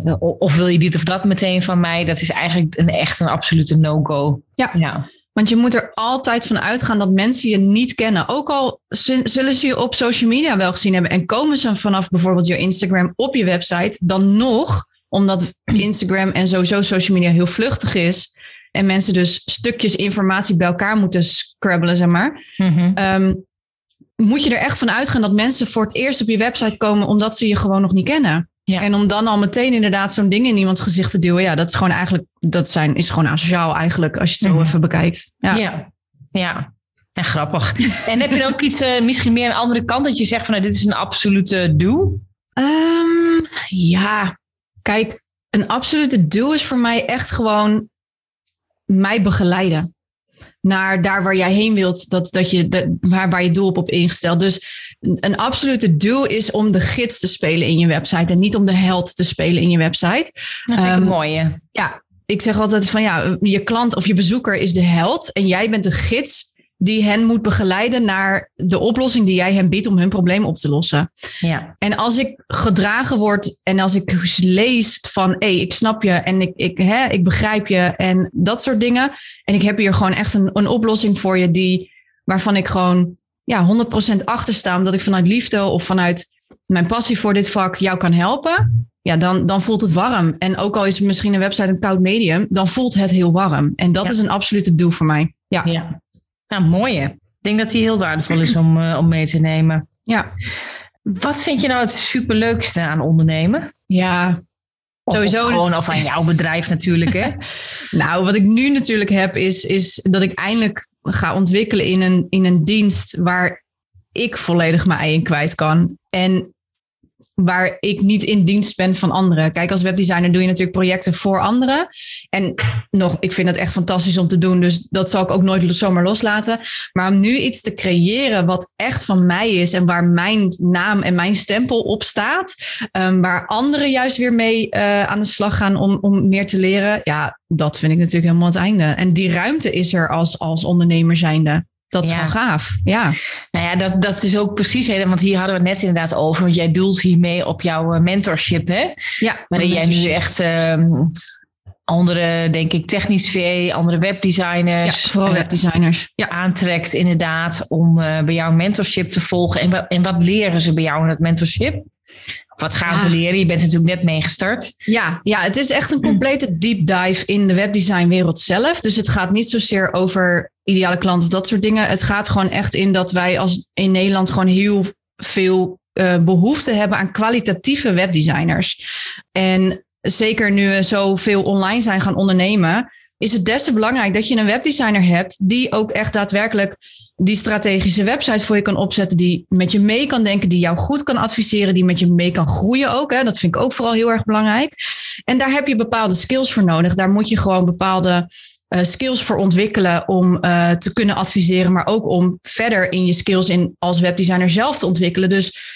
Speaker 1: uh, of wil je dit of dat meteen van mij, dat is eigenlijk een echt een absolute no-go.
Speaker 2: Ja. ja. Want je moet er altijd van uitgaan dat mensen je niet kennen. Ook al zullen ze je op social media wel gezien hebben en komen ze vanaf bijvoorbeeld je Instagram op je website, dan nog, omdat Instagram en sowieso social media heel vluchtig is, en mensen dus stukjes informatie bij elkaar moeten scrabbelen, zeg maar. Mhm. Ehm, moet je er echt van uitgaan dat mensen voor het eerst op je website komen omdat ze je gewoon nog niet kennen. Ja. En om dan al meteen inderdaad zo'n ding in iemands gezicht te duwen, ja, dat is gewoon eigenlijk, dat zijn, is gewoon asociaal eigenlijk, als je het zo mhm. even bekijkt.
Speaker 1: Ja, ja. ja. En grappig. <laughs> en heb je dan ook iets, uh, misschien meer een andere kant, dat je zegt van nou, dit is een absolute do?
Speaker 2: Um, ja, kijk, een absolute do is voor mij echt gewoon mij begeleiden naar daar waar jij heen wilt, dat, dat je, dat, waar, waar je doel op, op ingesteld. Dus een absolute doel is om de gids te spelen in je website en niet om de held te spelen in je website.
Speaker 1: Dat vind ik um, een mooie.
Speaker 2: Ja, ik zeg altijd van ja, je klant of je bezoeker is de held en jij bent de gids die hen moet begeleiden naar de oplossing die jij hen biedt om hun probleem op te lossen. Ja. En als ik gedragen word en als ik lees van hé, hey, ik snap je en ik, ik, hè, ik begrijp je en dat soort dingen. En ik heb hier gewoon echt een, een oplossing voor je die, waarvan ik gewoon ja, 100% achter sta, omdat ik vanuit liefde of vanuit mijn passie voor dit vak jou kan helpen. Ja, dan, dan voelt het warm. En ook al is misschien een website een koud medium, dan voelt het heel warm. En dat is een absolute doel voor mij. Ja. ja.
Speaker 1: Nou, mooi. Ik denk dat die heel waardevol is om, uh, om mee te nemen.
Speaker 2: Ja.
Speaker 1: Wat vind je nou het superleukste aan ondernemen?
Speaker 2: Ja,
Speaker 1: Sowieso. Of gewoon of aan jouw bedrijf natuurlijk. Hè? <laughs>
Speaker 2: nou, wat ik nu natuurlijk heb, is, is dat ik eindelijk ga ontwikkelen in een, in een dienst waar ik volledig mijn ei in kwijt kan. En waar ik niet in dienst ben van anderen. Kijk, als webdesigner doe je natuurlijk projecten voor anderen. En nog, ik vind het echt fantastisch om te doen. Dus dat zal ik ook nooit zomaar loslaten. Maar om nu iets te creëren wat echt van mij is en waar mijn naam en mijn stempel op staat. Um, waar anderen juist weer mee uh, aan de slag gaan om, om meer te leren. Ja, dat vind ik natuurlijk helemaal het einde. En die ruimte is er als, als ondernemer zijnde. Dat is wel gaaf. Ja.
Speaker 1: Nou ja, dat, dat is ook precies helemaal. Want hier hadden we het net inderdaad over. Want jij doelt hiermee op jouw eh, mentorship, hè?
Speaker 2: Ja.
Speaker 1: Waarin jij nu echt um, andere, denk ik, technisch VE, andere webdesigners.
Speaker 2: Ja, vooral webdesigners.
Speaker 1: Ja. Aantrekt inderdaad om uh, bij jou mentorship te volgen. En, en wat leren ze bij jou in het mentorship? Wat gaan ze leren? Je bent natuurlijk net meegestart.
Speaker 2: Ja, ja, het is echt een complete deep dive in de webdesignwereld zelf. Dus het gaat niet zozeer over ideale klant of dat soort dingen. Het gaat gewoon echt in dat wij als in Nederland gewoon heel veel uh, behoefte hebben aan kwalitatieve webdesigners. En zeker nu we zoveel online zijn gaan ondernemen, is het des te belangrijk dat je een webdesigner hebt die ook echt daadwerkelijk die strategische website voor je kan opzetten, die met je mee kan denken, die jou goed kan adviseren, die met je mee kan groeien ook. Hè. Dat vind ik ook vooral heel erg belangrijk. En daar heb je bepaalde skills voor nodig. Daar moet je gewoon bepaalde uh, skills voor ontwikkelen om uh, te kunnen adviseren, maar ook om verder in je skills in als webdesigner zelf te ontwikkelen. Dus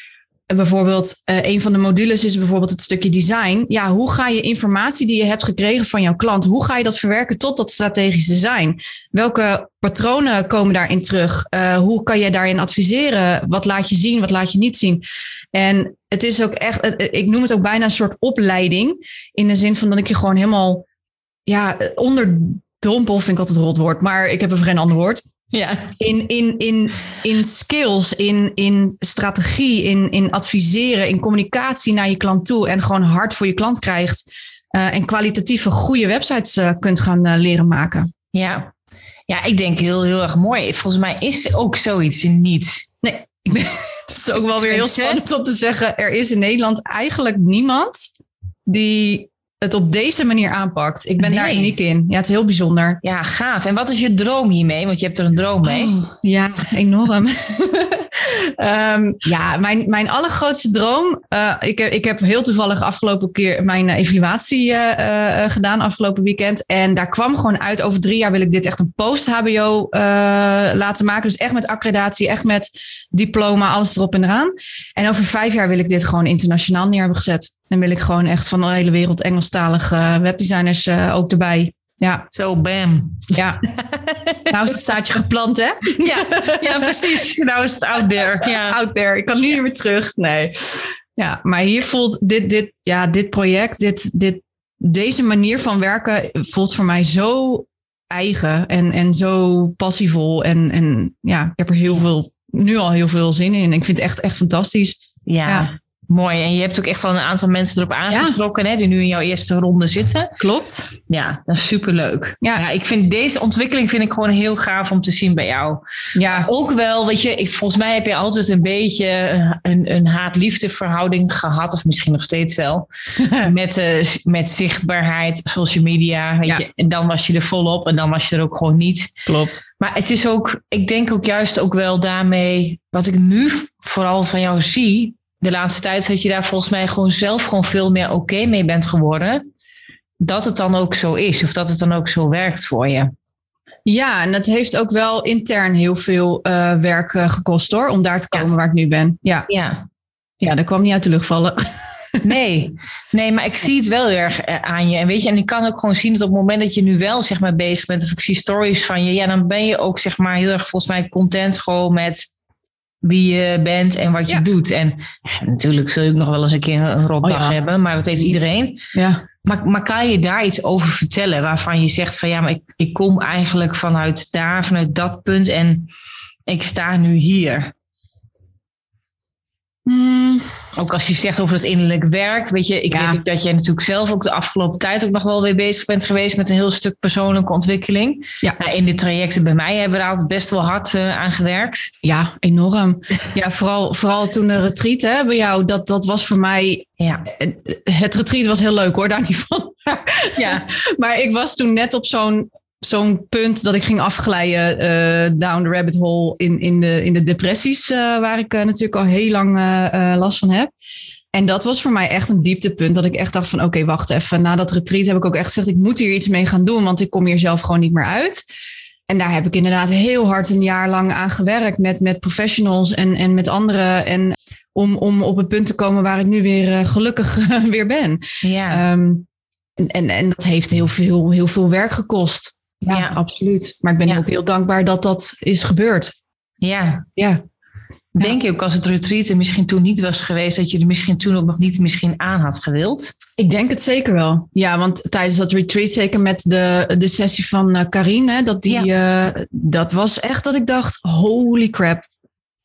Speaker 2: bijvoorbeeld, uh, een van de modules is bijvoorbeeld het stukje design. Ja, hoe ga je informatie die je hebt gekregen van jouw klant, hoe ga je dat verwerken tot dat strategisch design? Welke patronen komen daarin terug? Hoe kan je daarin adviseren? Wat laat je zien, wat laat je niet zien? En het is ook echt, ik noem het ook bijna een soort opleiding. In de zin van dat ik je gewoon helemaal, ja, onderdompel vind ik altijd een rot woord, maar ik heb er geen ander woord. Ja. In, in, in, in skills, in, in strategie, in, in adviseren, in communicatie naar je klant toe en gewoon hard voor je klant krijgt. Uh, en kwalitatieve goede websites uh, kunt gaan uh, leren maken.
Speaker 1: Ja. ja, ik denk heel, heel erg mooi. Volgens mij is ook zoiets niet.
Speaker 2: Nee, ik ben, <laughs> dat is ook wel weer heel spannend om te zeggen. Er is in Nederland eigenlijk niemand die het op deze manier aanpakt. Ik ben nee. daar uniek in. Ja, het is heel bijzonder.
Speaker 1: Ja, gaaf. En wat is je droom hiermee? Want je hebt er een droom mee. Oh,
Speaker 2: ja, enorm. um, <laughs> ja, mijn, mijn allergrootste droom. Uh, ik, heb, ik heb heel toevallig afgelopen keer mijn evaluatie uh, uh, gedaan, afgelopen weekend. En daar kwam gewoon uit, over drie jaar wil ik dit echt een post-HBO laten maken. Dus echt met accreditatie, echt met diploma, alles erop en eraan. En over vijf jaar wil ik dit gewoon internationaal neer hebben gezet. Dan wil ik gewoon echt van de hele wereld Engelstalige webdesigners uh, ook erbij. Ja.
Speaker 1: Zo, bam.
Speaker 2: Ja. <laughs> nou is het zaadje geplant, hè?
Speaker 1: ja, ja, precies. Nou is het out there. Ja.
Speaker 2: Out there. Ik kan nu niet meer terug. Nee. Ja, maar hier voelt dit, dit, ja, dit project, dit, dit, deze manier van werken voelt voor mij zo eigen en, en zo passievol. En, en ja, ik heb er heel veel, nu al heel veel zin in. Ik vind het echt, echt fantastisch.
Speaker 1: ja. ja. Mooi. En je hebt ook echt wel een aantal mensen erop aangetrokken, hè, die nu in jouw eerste ronde zitten.
Speaker 2: Klopt.
Speaker 1: Ja, dat is superleuk. Ja. ja, ik vind deze ontwikkeling vind ik gewoon heel gaaf om te zien bij jou. Ja. Ook wel, weet je, ik, volgens mij heb je altijd een beetje een, een haat-liefde verhouding gehad, of misschien nog steeds wel, <laughs> met, uh, met zichtbaarheid, social media. Weet ja. je, en dan was je er volop en dan was je er ook gewoon niet.
Speaker 2: Klopt.
Speaker 1: Maar het is ook, ik denk ook juist ook wel daarmee, wat ik nu vooral van jou zie, de laatste tijd dat je daar volgens mij gewoon zelf gewoon veel meer oké mee bent geworden. Dat het dan ook zo is, of dat het dan ook zo werkt voor je.
Speaker 2: Ja, en dat heeft ook wel intern heel veel uh, werk uh, gekost hoor, om daar te komen ja. waar ik nu ben. Ja.
Speaker 1: ja.
Speaker 2: Ja, dat kwam niet uit de lucht vallen. <laughs>
Speaker 1: Nee, nee, maar ik zie het wel heel erg eh, aan je. En weet je, en ik kan ook gewoon zien dat op het moment dat je nu wel zeg maar bezig bent, of ik zie stories van je, ja, dan ben je ook zeg maar heel erg volgens mij content gewoon met wie je bent en wat je doet. En ja, natuurlijk zul je ook nog wel eens een keer een rotdag oh, ja. hebben, maar dat heeft iedereen.
Speaker 2: Ja.
Speaker 1: Maar, maar kan je daar iets over vertellen waarvan je zegt van ja, maar ik, ik kom eigenlijk vanuit daar, vanuit dat punt en ik sta nu hier?
Speaker 2: Hmm.
Speaker 1: Ook als je zegt over het innerlijk werk, weet je, ik ja. weet dat jij natuurlijk zelf ook de afgelopen tijd ook nog wel weer bezig bent geweest met een heel stuk persoonlijke ontwikkeling.
Speaker 2: Ja.
Speaker 1: Nou, in de trajecten bij mij hebben we er altijd best wel hard uh, aan gewerkt.
Speaker 2: Ja, enorm. <laughs> ja, vooral, vooral toen de retreat hè, bij jou, dat, dat was voor mij.
Speaker 1: Ja.
Speaker 2: Het retreat was heel leuk hoor, daar niet van. ja. <laughs> Maar ik was toen net op zo'n zo'n punt dat ik ging afglijden uh, down the rabbit hole in, in, de, in de depressies, uh, waar ik uh, natuurlijk al heel lang last van heb. En dat was voor mij echt een dieptepunt. Dat ik echt dacht van oké, okay, wacht even. Na dat retreat heb ik ook echt gezegd, ik moet hier iets mee gaan doen, want ik kom hier zelf gewoon niet meer uit. En daar heb ik inderdaad heel hard een jaar lang aan gewerkt met, met professionals en, en met anderen. En om, om op het punt te komen waar ik nu weer gelukkig <laughs> weer ben.
Speaker 1: Ja.
Speaker 2: Um, en, en, en dat heeft heel veel, heel veel werk gekost. Ja, ja, absoluut. Maar ik ben ja. ook heel dankbaar dat dat is gebeurd.
Speaker 1: Ja.
Speaker 2: Ja.
Speaker 1: Denk je ook als het retreat er misschien toen niet was geweest, dat je er misschien toen ook nog niet misschien aan had gewild?
Speaker 2: Ik denk het zeker wel. Ja, want tijdens dat retreat, zeker met de, de sessie van uh, Karine, dat, die, uh, dat was echt dat ik dacht, holy crap.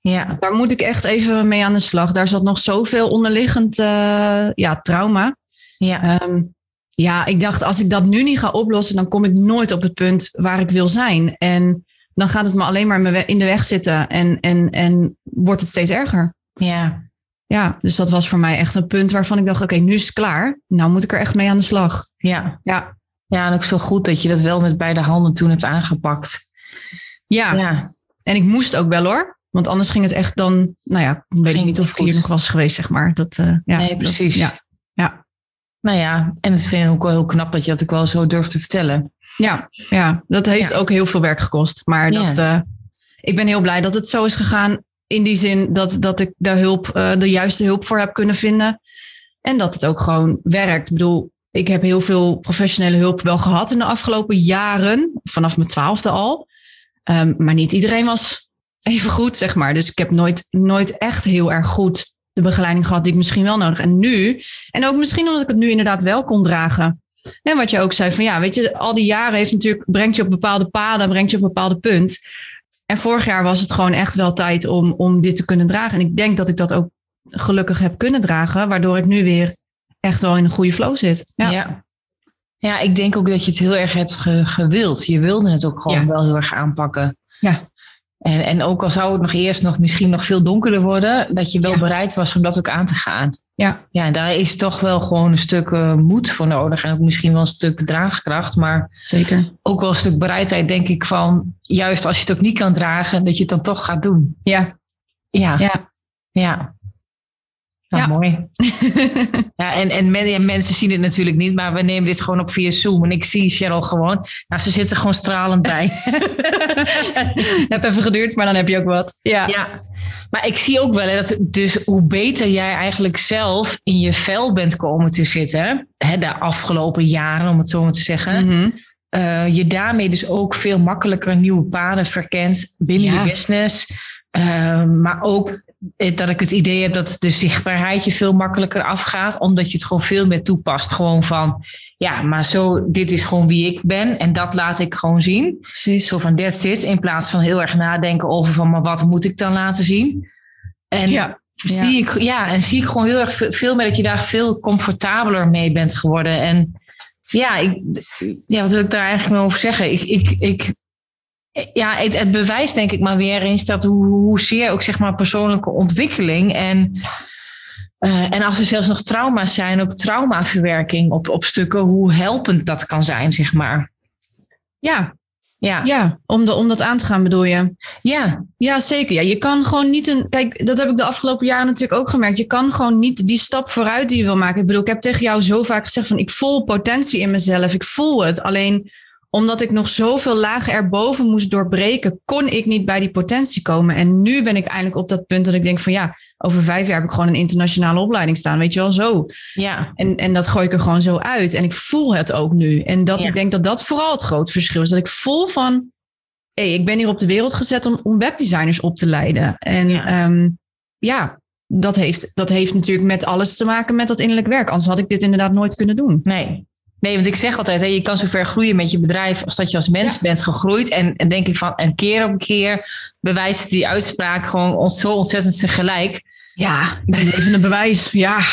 Speaker 1: Ja.
Speaker 2: Daar moet ik echt even mee aan de slag. Daar zat nog zoveel onderliggend uh, ja, trauma.
Speaker 1: Ja.
Speaker 2: Um, ja, ik dacht, als ik dat nu niet ga oplossen, dan kom ik nooit op het punt waar ik wil zijn. En dan gaat het me alleen maar in de weg zitten en, en, en wordt het steeds erger.
Speaker 1: Ja.
Speaker 2: Ja, dus dat was voor mij echt een punt waarvan ik dacht, oké, nu is het klaar. Nou moet ik er echt mee aan de slag.
Speaker 1: Ja.
Speaker 2: Ja.
Speaker 1: Ja, en ook zo goed dat je dat wel met beide handen toen hebt aangepakt.
Speaker 2: Ja. ja. En ik moest ook wel hoor. Want anders ging het echt dan, nou ja, weet ik niet of ik hier nog was geweest, zeg maar. Dat, uh, ja,
Speaker 1: nee, precies.
Speaker 2: Dat, ja.
Speaker 1: Nou ja, en het vind ik ook wel heel knap dat je dat ook wel zo durft te vertellen.
Speaker 2: Ja, ja dat heeft ja. ook heel veel werk gekost. Maar dat, ja. uh, ik ben heel blij dat het zo is gegaan. in die zin dat, dat ik daar hulp, uh, de juiste hulp voor heb kunnen vinden. En dat het ook gewoon werkt. Ik bedoel, ik heb heel veel professionele hulp wel gehad in de afgelopen jaren. Vanaf mijn twaalfde al. Um, maar niet iedereen was even goed, zeg maar. Dus ik heb nooit, nooit echt heel erg goed de begeleiding gehad die ik misschien wel nodig. En nu, en ook misschien omdat ik het nu inderdaad wel kon dragen. En wat je ook zei, van ja, weet je, al die jaren heeft natuurlijk, brengt je op bepaalde paden, brengt je op een bepaalde punt. En vorig jaar was het gewoon echt wel tijd om, om dit te kunnen dragen. En ik denk dat ik dat ook gelukkig heb kunnen dragen, waardoor ik nu weer echt wel in een goede flow zit.
Speaker 1: Ja. ja. ja ik denk ook dat je het heel erg hebt gewild. Je wilde het ook gewoon wel heel erg aanpakken.
Speaker 2: Ja.
Speaker 1: En, en ook al zou het nog eerst nog misschien nog veel donkerder worden, dat je wel bereid was om dat ook aan te gaan.
Speaker 2: Ja.
Speaker 1: ja, daar is toch wel gewoon een stuk uh, moed voor nodig. En ook misschien wel een stuk draagkracht. Maar
Speaker 2: Zeker.
Speaker 1: ook wel een stuk bereidheid, denk ik, van juist als je het ook niet kan dragen, dat je het dan toch gaat doen.
Speaker 2: Ja.
Speaker 1: Ja.
Speaker 2: Ja.
Speaker 1: ja. Nou,
Speaker 2: Ja.
Speaker 1: mooi. <laughs> ja, en, en men- ja, mensen zien het natuurlijk niet, maar we nemen dit gewoon op via Zoom. En ik zie Cheryl gewoon. Nou, ze zit er gewoon stralend bij. <laughs>
Speaker 2: Heb even geduurd, maar dan heb je ook wat. Ja.
Speaker 1: Ja, maar ik zie ook wel hè, dat dus hoe beter jij eigenlijk zelf in je vel bent komen te zitten, hè, de afgelopen jaren, om het zo maar te zeggen,
Speaker 2: Mhm.
Speaker 1: eh, je daarmee dus ook veel makkelijker nieuwe paden verkent binnen
Speaker 2: Ja.
Speaker 1: je business. Eh, maar ook dat ik het idee heb dat de zichtbaarheid je veel makkelijker afgaat, omdat je het gewoon veel meer toepast. Gewoon van, ja, maar zo, dit is gewoon wie ik ben en dat laat ik gewoon zien.
Speaker 2: Precies.
Speaker 1: Zo van that's it. In plaats van heel erg nadenken over van maar wat moet ik dan laten zien. En
Speaker 2: Ja.
Speaker 1: zie ik, ja, en zie ik gewoon heel erg ve- veel meer dat je daar veel comfortabeler mee bent geworden. En ja, ik, ja wat wil ik daar eigenlijk mee over zeggen? Ik, ik, ik, ja, het, het bewijst denk ik maar weer eens dat hoe, hoezeer ook zeg maar persoonlijke ontwikkeling en eh, en als er zelfs nog trauma's zijn, ook traumaverwerking op, op stukken, hoe helpend dat kan zijn, zeg maar.
Speaker 2: Ja,
Speaker 1: Ja,
Speaker 2: ja. Om, de, om dat aan te gaan bedoel je.
Speaker 1: ja,
Speaker 2: Ja, zeker. Ja, je kan gewoon niet een. Kijk, dat heb ik de afgelopen jaren natuurlijk ook gemerkt. Je kan gewoon niet die stap vooruit die je wil maken. Ik bedoel, ik heb tegen jou zo vaak gezegd van ik voel potentie in mezelf. Ik voel het. Alleen omdat ik nog zoveel lagen erboven moest doorbreken, kon ik niet bij die potentie komen. En nu ben ik eindelijk op dat punt dat ik denk van ja, over vijf jaar heb ik gewoon een internationale opleiding staan. Weet je wel, zo.
Speaker 1: ja.
Speaker 2: En, en dat gooi ik er gewoon zo uit. En ik voel het ook nu. En dat
Speaker 1: Ja.
Speaker 2: ik denk dat dat vooral het groot verschil is. Dat ik voel van, hé, ik ben hier op de wereld gezet om, om webdesigners op te leiden. En
Speaker 1: Ja.
Speaker 2: ja, ja dat, heeft, dat heeft natuurlijk met alles te maken met dat innerlijk werk. Anders had ik dit inderdaad nooit kunnen doen.
Speaker 1: Nee. Nee, want ik zeg altijd, hè, je kan zo ver groeien met je bedrijf als dat je als mens
Speaker 2: Ja.
Speaker 1: bent gegroeid. En, en denk ik van, en keer op keer bewijst die uitspraak gewoon ons zo ontzettend zijn gelijk.
Speaker 2: Ja, even een bewijs. Ja, <laughs>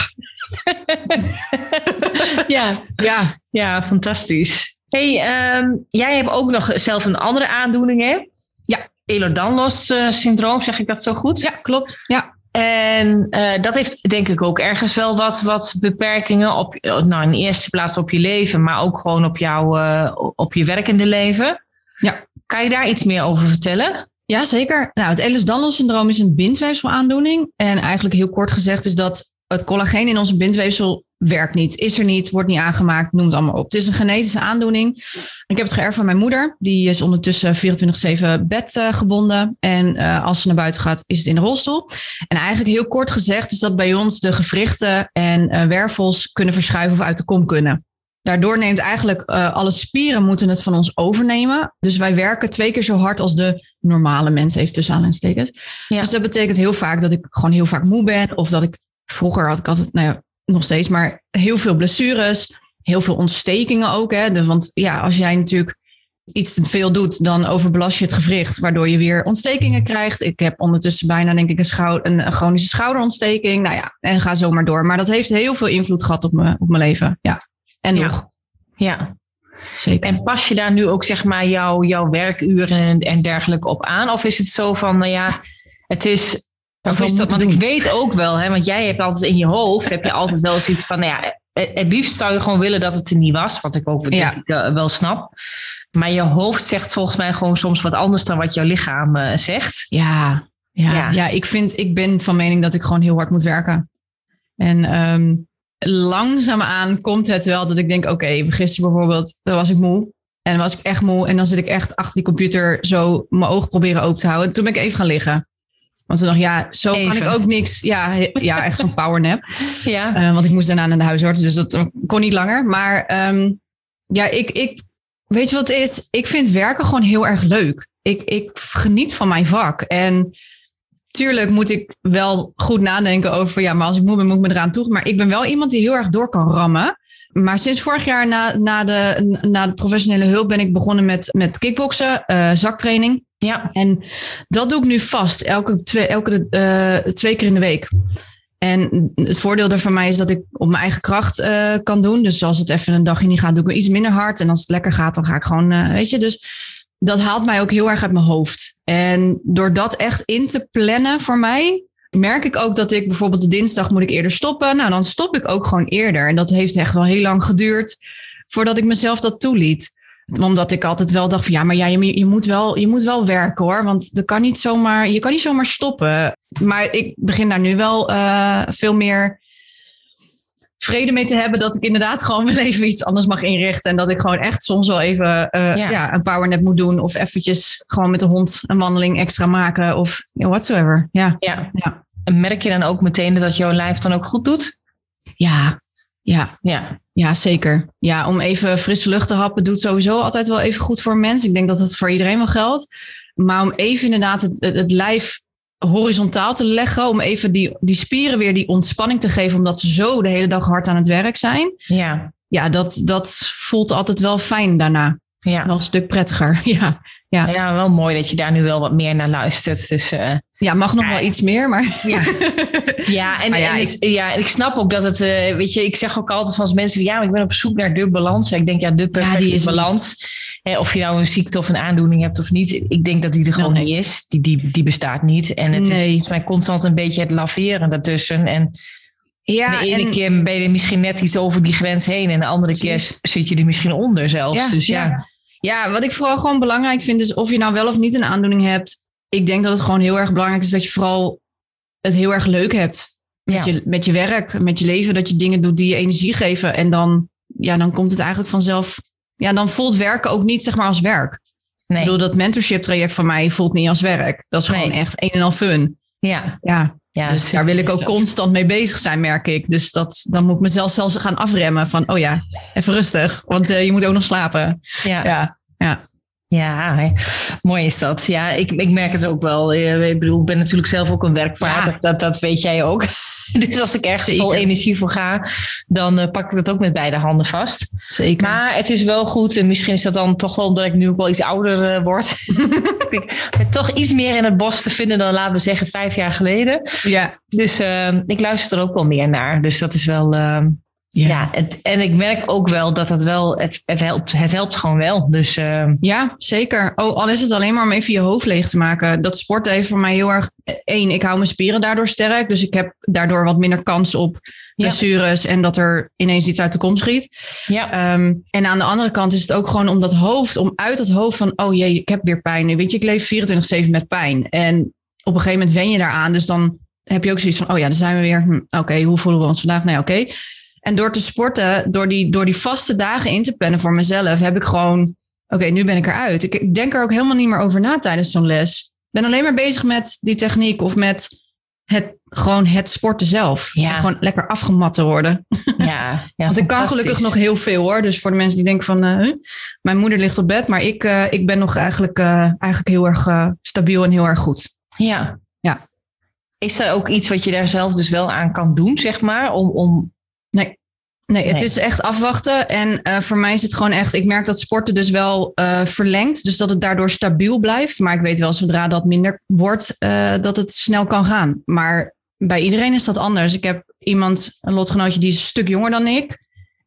Speaker 1: Ja,
Speaker 2: ja.
Speaker 1: ja, fantastisch. hey, ehm, jij hebt ook nog zelf een andere aandoening, hè?
Speaker 2: Ja.
Speaker 1: Ehlers-Danlos eh, syndroom, zeg ik dat zo goed?
Speaker 2: ja klopt. Ja.
Speaker 1: En eh, dat heeft denk ik ook ergens wel wat, wat beperkingen op, nou in de eerste plaats op je leven, maar ook gewoon op, jouw eh, op je werkende leven.
Speaker 2: Ja.
Speaker 1: Kan je daar iets meer over vertellen?
Speaker 2: Ja, zeker. Nou, het Ehlers-Danlos syndroom is een bindweefselaandoening. En eigenlijk heel kort gezegd is dat het collageen in onze bindweefsel werkt niet, is er niet, wordt niet aangemaakt, noem het allemaal op. Het is een genetische aandoening. Ik heb het geërfd van mijn moeder. Die is ondertussen 24-7 bedgebonden. En eh, als ze naar buiten gaat, is het in de rolstoel. En eigenlijk heel kort gezegd is dat bij ons de gewrichten en eh, wervels kunnen verschuiven of uit de kom kunnen. Daardoor neemt eigenlijk eh, alle spieren moeten het van ons overnemen. Dus wij werken twee keer zo hard als de normale mensen, even tussen aanhalingstekens.
Speaker 1: Ja.
Speaker 2: Dus dat betekent heel vaak dat ik gewoon heel vaak moe ben. Of dat ik, vroeger had ik altijd, nou ja, nog steeds, maar heel veel blessures. Heel veel ontstekingen ook. Hè? Want ja, als jij natuurlijk iets te veel doet, dan overbelast je het gewricht. Waardoor je weer ontstekingen krijgt. Ik heb ondertussen bijna denk ik een, een, een chronische schouderontsteking. Nou ja, en ga zo maar door. Maar dat heeft heel veel invloed gehad op, me, op mijn leven. Ja, en
Speaker 1: Ja.
Speaker 2: nog.
Speaker 1: Ja.
Speaker 2: Zeker.
Speaker 1: En pas je daar nu ook zeg maar jouw, jouw werkuren en, en dergelijke op aan? Of is het zo van, nou ja, het is. Of is dat, want ik weet ook wel, hè, want jij hebt altijd in je hoofd, heb je altijd wel zoiets van, nou ja, het liefst zou je gewoon willen dat het er niet was, wat ik ook
Speaker 2: Ja.
Speaker 1: denk ik, eh, wel snap. Maar je hoofd zegt volgens mij gewoon soms wat anders dan wat jouw lichaam eh, zegt.
Speaker 2: Ja, ja,
Speaker 1: Ja.
Speaker 2: ja. ik, vind, ik ben van mening dat ik gewoon heel hard moet werken. En ehm langzaamaan komt het wel dat ik denk, oké, gisteren bijvoorbeeld, dan was ik moe. En dan was ik echt moe. En dan zit ik echt achter die computer zo mijn ogen proberen open te houden. Toen ben ik even gaan liggen. Want toen dacht ik, ja, zo kan ik ook niks. Ja, ja echt zo'n powernap. <laughs>
Speaker 1: Ja.
Speaker 2: Eh, want ik moest daarna naar de huisarts, dus dat kon niet langer. Maar ehm, ja, ik, ik, weet je wat het is? Ik vind werken gewoon heel erg leuk. Ik, ik geniet van mijn vak. En tuurlijk moet ik wel goed nadenken over, ja, maar als ik moe ben, moet ik me eraan toe. Maar ik ben wel iemand die heel erg door kan rammen. Maar sinds vorig jaar na, na, de, na de professionele hulp ben ik begonnen met, met kickboksen, eh, zaktraining.
Speaker 1: Ja.
Speaker 2: En dat doe ik nu vast, elke twee, elke, eh, twee keer in de week. En het voordeel daarvan mij is dat ik op mijn eigen kracht eh, kan doen. Dus als het even een dagje niet gaat, doe ik iets minder hard. En als het lekker gaat, dan ga ik gewoon, eh, weet je. Dus dat haalt mij ook heel erg uit mijn hoofd. En door dat echt in te plannen voor mij, merk ik ook dat ik bijvoorbeeld de dinsdag moet ik eerder stoppen. Nou, dan stop ik ook gewoon eerder. En dat heeft echt wel heel lang geduurd voordat ik mezelf dat toeliet omdat ik altijd wel dacht van ja, maar ja, je, je, moet wel, je moet wel werken hoor. Want er kan niet zomaar, je kan niet zomaar stoppen. Maar ik begin daar nu wel uh, veel meer vrede mee te hebben dat ik inderdaad gewoon mijn leven iets anders mag inrichten. En dat ik gewoon echt soms wel even uh, ja. ja. een powernap moet doen. Of eventjes gewoon met de hond een wandeling extra maken. Of whatsoever. Ja.
Speaker 1: ja. ja. En merk je dan ook meteen dat jouw lijf dan ook goed doet?
Speaker 2: Ja, ja.
Speaker 1: Ja.
Speaker 2: Ja, zeker. Ja, om even frisse lucht te happen doet sowieso altijd wel even goed voor een mens. Ik denk dat dat voor iedereen wel geldt. Maar om even inderdaad het, het, het lijf horizontaal te leggen, om even die, die spieren weer die ontspanning te geven, omdat ze zo de hele dag hard aan het werk zijn.
Speaker 1: Ja,
Speaker 2: ja dat, dat voelt altijd wel fijn daarna.
Speaker 1: Ja.
Speaker 2: Wel een stuk prettiger. <laughs> Ja. Ja.
Speaker 1: ja, wel mooi dat je daar nu wel wat meer naar luistert. Dus, uh,
Speaker 2: ja, mag nog ja. wel iets meer, maar. <laughs>
Speaker 1: Ja, ja, en, ja, en ik, ja, ik snap ook dat het, uh, weet je, ik zeg ook altijd van als mensen, ja, ik ben op zoek naar de balans. Ik denk, ja, de perfecte
Speaker 2: die is
Speaker 1: balans. Hè, of je nou een ziekte of een aandoening hebt of niet. Ik denk dat die er gewoon
Speaker 2: nee.
Speaker 1: niet is. Die, die, die bestaat niet. En het
Speaker 2: nee.
Speaker 1: is volgens mij constant een beetje het laveren daartussen. En
Speaker 2: ja,
Speaker 1: de ene
Speaker 2: en...
Speaker 1: keer ben je misschien net iets over die grens heen. En de andere keer zit je er misschien onder zelfs.
Speaker 2: Ja,
Speaker 1: dus ja.
Speaker 2: ja. Ja, wat ik vooral gewoon belangrijk vind is of je nou wel of niet een aandoening hebt. Ik denk dat het gewoon heel erg belangrijk is dat je vooral het heel erg leuk hebt. Met,
Speaker 1: Ja.
Speaker 2: je, met je werk, met je leven. Dat je dingen doet die je energie geven. En dan, ja, dan komt het eigenlijk vanzelf. Ja, dan voelt werken ook niet zeg maar als werk.
Speaker 1: Nee.
Speaker 2: Ik bedoel, dat mentorship traject van mij voelt niet als werk. Dat is gewoon echt een en al fun.
Speaker 1: Ja,
Speaker 2: Ja,
Speaker 1: ja
Speaker 2: dus daar wil ik ook constant mee bezig zijn, merk ik. Dus dat, dan moet ik mezelf zelfs gaan afremmen van, oh ja, even rustig. Want eh, je moet ook nog slapen.
Speaker 1: Ja.
Speaker 2: Ja, ja.
Speaker 1: Ja, mooi is dat. Ja, ik, ik merk het ook wel. Eh, Ik bedoel, ik ben natuurlijk zelf ook een werkpaard.
Speaker 2: Ja.
Speaker 1: Dat, dat, dat weet jij ook. <laughs> Dus als ik ergens vol energie voor ga, dan eh, pak ik dat ook met beide handen vast.
Speaker 2: zeker.
Speaker 1: Maar het is wel goed. En misschien is dat dan toch wel omdat ik nu ook wel iets ouder eh, word. <laughs> ik ben toch iets meer in het bos te vinden dan, laten we zeggen, vijf jaar geleden.
Speaker 2: ja,
Speaker 1: Dus ik luister er ook wel meer naar. Dus dat is wel... ja, het, en ik merk ook wel dat het wel, het, het, helpt, het helpt gewoon wel. Dus eh,
Speaker 2: Ja, zeker. Oh, al is het alleen maar om even je hoofd leeg te maken. Dat sporten heeft voor mij heel erg... Eén, ik hou mijn spieren daardoor sterk. Dus ik heb daardoor wat minder kans op
Speaker 1: Ja.
Speaker 2: blessures... en dat er ineens iets uit de kom schiet.
Speaker 1: ja,
Speaker 2: Ehm, en aan de andere kant is het ook gewoon om dat hoofd... om uit dat hoofd van, oh jee, ik heb weer pijn. Weet je, ik leef 24-7 met pijn. En op een gegeven moment wen je daaraan. Dus dan heb je ook zoiets van, oh ja, dan zijn we weer. Hm, oké, hoe voelen we ons vandaag? Nee, oké. En door te sporten, door die, door die vaste dagen in te plannen voor mezelf... heb ik gewoon, oké, nu ben ik eruit. Ik, denk er ook helemaal niet meer over na tijdens zo'n les. Ik ben alleen maar bezig met die techniek of met het, gewoon het sporten zelf.
Speaker 1: Ja.
Speaker 2: Gewoon lekker afgemat te worden.
Speaker 1: ja, ja. <laughs>
Speaker 2: Want ik kan gelukkig nog heel veel hoor. Dus voor de mensen die denken van, eh, mijn moeder ligt op bed, maar ik, eh, ik ben nog eigenlijk, eh, eigenlijk heel erg stabiel en heel erg goed.
Speaker 1: Ja.
Speaker 2: Ja.
Speaker 1: Is er ook iets wat je daar zelf dus wel aan kan doen, zeg maar? Om, om
Speaker 2: Nee, het
Speaker 1: Nee.
Speaker 2: is echt afwachten. En eh, voor mij is het gewoon echt, ik merk dat sporten dus wel eh, verlengt. Dus dat het daardoor stabiel blijft. Maar ik weet wel, zodra dat minder wordt, eh, dat het snel kan gaan. Maar bij iedereen is dat anders. Ik heb iemand, een lotgenootje, die is een stuk jonger dan ik.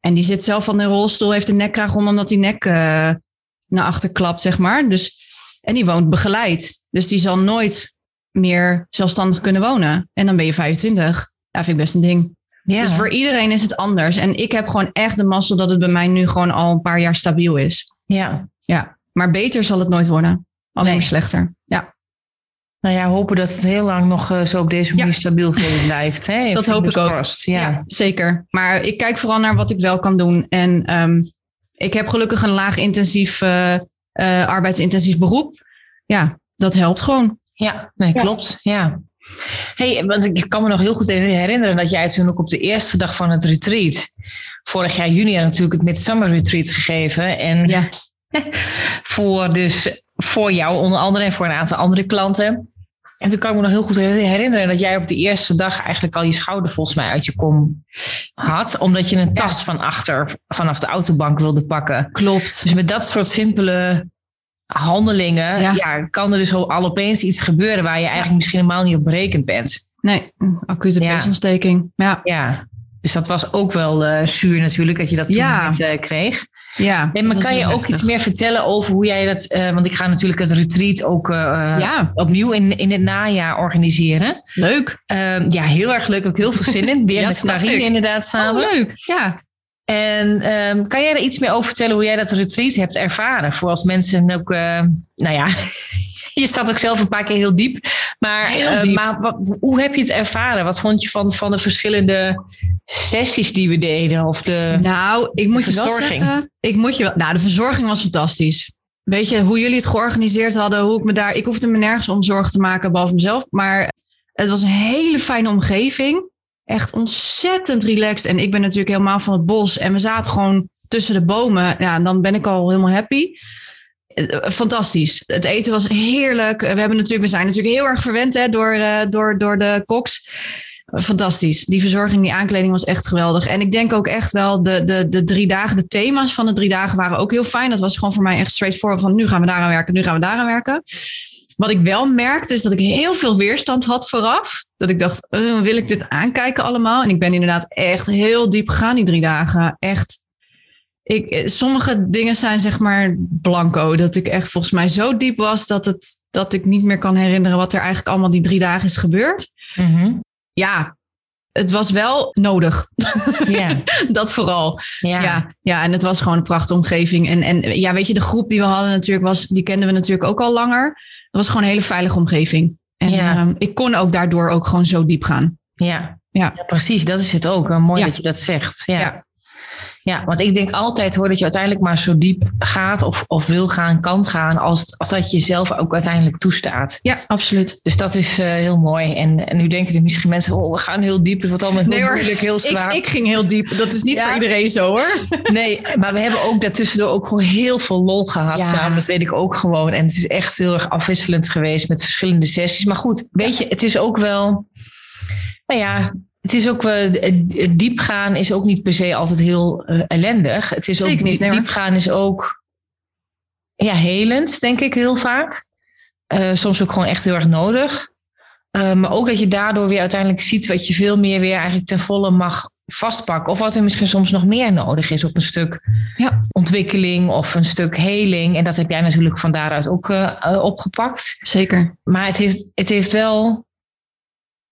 Speaker 2: En die zit zelf van de rolstoel, heeft een nekkraag om, omdat die nek naar achter klapt, zeg maar. Dus, en die woont begeleid. Dus die zal nooit meer zelfstandig kunnen wonen. En dan ben je 25. Ja, vind ik best een ding.
Speaker 1: Ja.
Speaker 2: Dus voor iedereen is het anders. En ik heb gewoon echt de mazzel dat het bij mij nu gewoon al een paar jaar stabiel is.
Speaker 1: ja.
Speaker 2: Ja. Maar beter zal het nooit worden. Alleen
Speaker 1: Nee.
Speaker 2: maar slechter. Ja,
Speaker 1: Nou ja, hopen dat het heel lang nog eh, zo op deze manier
Speaker 2: Ja.
Speaker 1: stabiel voor je <laughs> blijft. Hè?
Speaker 2: Dat hoop ik ook.
Speaker 1: Ja.
Speaker 2: ja. zeker. Maar ik kijk vooral naar wat ik wel kan doen. En ehm, ik heb gelukkig een laag intensief, eh, eh, arbeidsintensief beroep. Ja, dat helpt gewoon.
Speaker 1: Ja, nee, klopt. Ja. Hey, want ik kan me nog heel goed herinneren dat jij toen ook op de eerste dag van het retreat, vorig jaar juni natuurlijk het Midsummer Retreat gegeven. En
Speaker 2: Ja. <laughs>
Speaker 1: voor, dus, voor jou onder andere en voor een aantal andere klanten. En toen kan ik me nog heel goed herinneren dat jij op de eerste dag eigenlijk al je schouder volgens mij uit je kom had. Omdat je een tas van achter vanaf de autobank wilde pakken.
Speaker 2: Klopt.
Speaker 1: Dus met dat soort simpele handelingen
Speaker 2: Ja.
Speaker 1: ja. kan er dus al opeens iets gebeuren waar je eigenlijk misschien helemaal niet op berekend bent.
Speaker 2: Nee, acute
Speaker 1: Ja.
Speaker 2: peesontsteking. Ja.
Speaker 1: Ja, dus dat was ook wel eh, zuur natuurlijk dat je dat toen
Speaker 2: Ja.
Speaker 1: niet eh, kreeg.
Speaker 2: ja
Speaker 1: En maar kan je ook iets meer vertellen over hoe jij dat, eh, want ik ga natuurlijk het retreat ook
Speaker 2: Ja,
Speaker 1: opnieuw in, in het najaar organiseren.
Speaker 2: leuk.
Speaker 1: Ehm, ja, heel erg leuk, ook heel veel zin in. <laughs> Weer met
Speaker 2: ik.
Speaker 1: inderdaad samen.
Speaker 2: Oh, leuk. Ja.
Speaker 1: En ehm, kan jij er iets meer over vertellen hoe jij dat retreat hebt ervaren? Voor als mensen ook, eh, nou ja, <laughs> je staat ook zelf een paar keer heel diep. Maar,
Speaker 2: Heel
Speaker 1: eh, maar wat, hoe heb je het ervaren? Wat vond je van, van de verschillende sessies die we deden? Of de,
Speaker 2: Nou, ik moet je wel zeggen. Ik moet je wel. Nou, de verzorging was fantastisch. Weet je hoe jullie het georganiseerd hadden? Hoe ik me daar. Ik hoefde me nergens om zorgen te maken behalve mezelf. Maar het was een hele fijne omgeving. Echt ontzettend relaxed. En ik ben natuurlijk helemaal van het bos. En we zaten gewoon tussen de bomen. Ja, dan ben ik al helemaal happy. Eh, Fantastisch. Het eten was heerlijk. We, hebben natuurlijk, we zijn natuurlijk heel erg verwend hè, door, eh, door, door de koks. Fantastisch. Die verzorging, die aankleding was echt geweldig. En ik denk ook echt wel, de, de, de drie dagen, de thema's van de drie dagen waren ook heel fijn. Dat was gewoon voor mij echt straightforward van nu gaan we daaraan werken, nu gaan we daaraan werken. Wat ik wel merkte is dat ik heel veel weerstand had vooraf. Dat ik dacht, eh, wil ik dit aankijken allemaal? En ik ben inderdaad echt heel diep gegaan die drie dagen. Echt. Ik, sommige dingen zijn zeg maar blanco. Dat ik echt volgens mij zo diep was dat, het, dat ik niet meer kan herinneren wat er eigenlijk allemaal die drie dagen is gebeurd.
Speaker 1: Mhm.
Speaker 2: Ja, het was wel nodig.
Speaker 1: ja, <laughs>
Speaker 2: dat vooral.
Speaker 1: ja.
Speaker 2: Ja. Ja, en het was gewoon een prachtige omgeving. En, en ja, weet je, de groep die we hadden natuurlijk, was, die kenden we natuurlijk ook al langer. Het was gewoon een hele veilige omgeving. En
Speaker 1: Ja.
Speaker 2: ehm, ik kon ook daardoor ook gewoon zo diep gaan.
Speaker 1: Ja.
Speaker 2: Ja.
Speaker 1: Precies. Dat is het ook. Mooi dat je dat zegt. Ja.
Speaker 2: Ja.
Speaker 1: want ik denk altijd hoor dat je uiteindelijk maar zo diep gaat of, of wil gaan, kan gaan, als, als dat je zelf ook uiteindelijk toestaat.
Speaker 2: Ja, absoluut.
Speaker 1: Dus dat is eh, heel mooi. En, en nu denken er misschien mensen, oh, we gaan heel diep. Het wordt allemaal heel moeilijk, heel
Speaker 2: Ik,
Speaker 1: zwaar.
Speaker 2: ik ging heel diep. Dat is niet
Speaker 1: Ja.
Speaker 2: voor iedereen zo hoor. <laughs>
Speaker 1: Nee, maar we hebben ook daartussendoor ook gewoon heel veel lol gehad
Speaker 2: Ja.
Speaker 1: samen. Dat weet ik ook gewoon. En het is echt heel erg afwisselend geweest met verschillende sessies. Maar goed, weet je, het is ook wel... Nou ja, het is ook wel... het Diepgaan is ook niet per se altijd heel eh, ellendig. Het is
Speaker 2: Zeker
Speaker 1: ook,
Speaker 2: niet, nee, hoor.
Speaker 1: diepgaan is ook ja, helend, denk ik heel vaak. Eh, soms ook gewoon echt heel erg nodig. Maar ook dat je daardoor weer uiteindelijk ziet wat je veel meer weer eigenlijk ten volle mag vastpakken. Of wat er misschien soms nog meer nodig is op een stuk
Speaker 2: Ja.
Speaker 1: ontwikkeling of een stuk heling. En dat heb jij natuurlijk van daaruit ook opgepakt.
Speaker 2: Zeker.
Speaker 1: Maar het heeft, het heeft wel,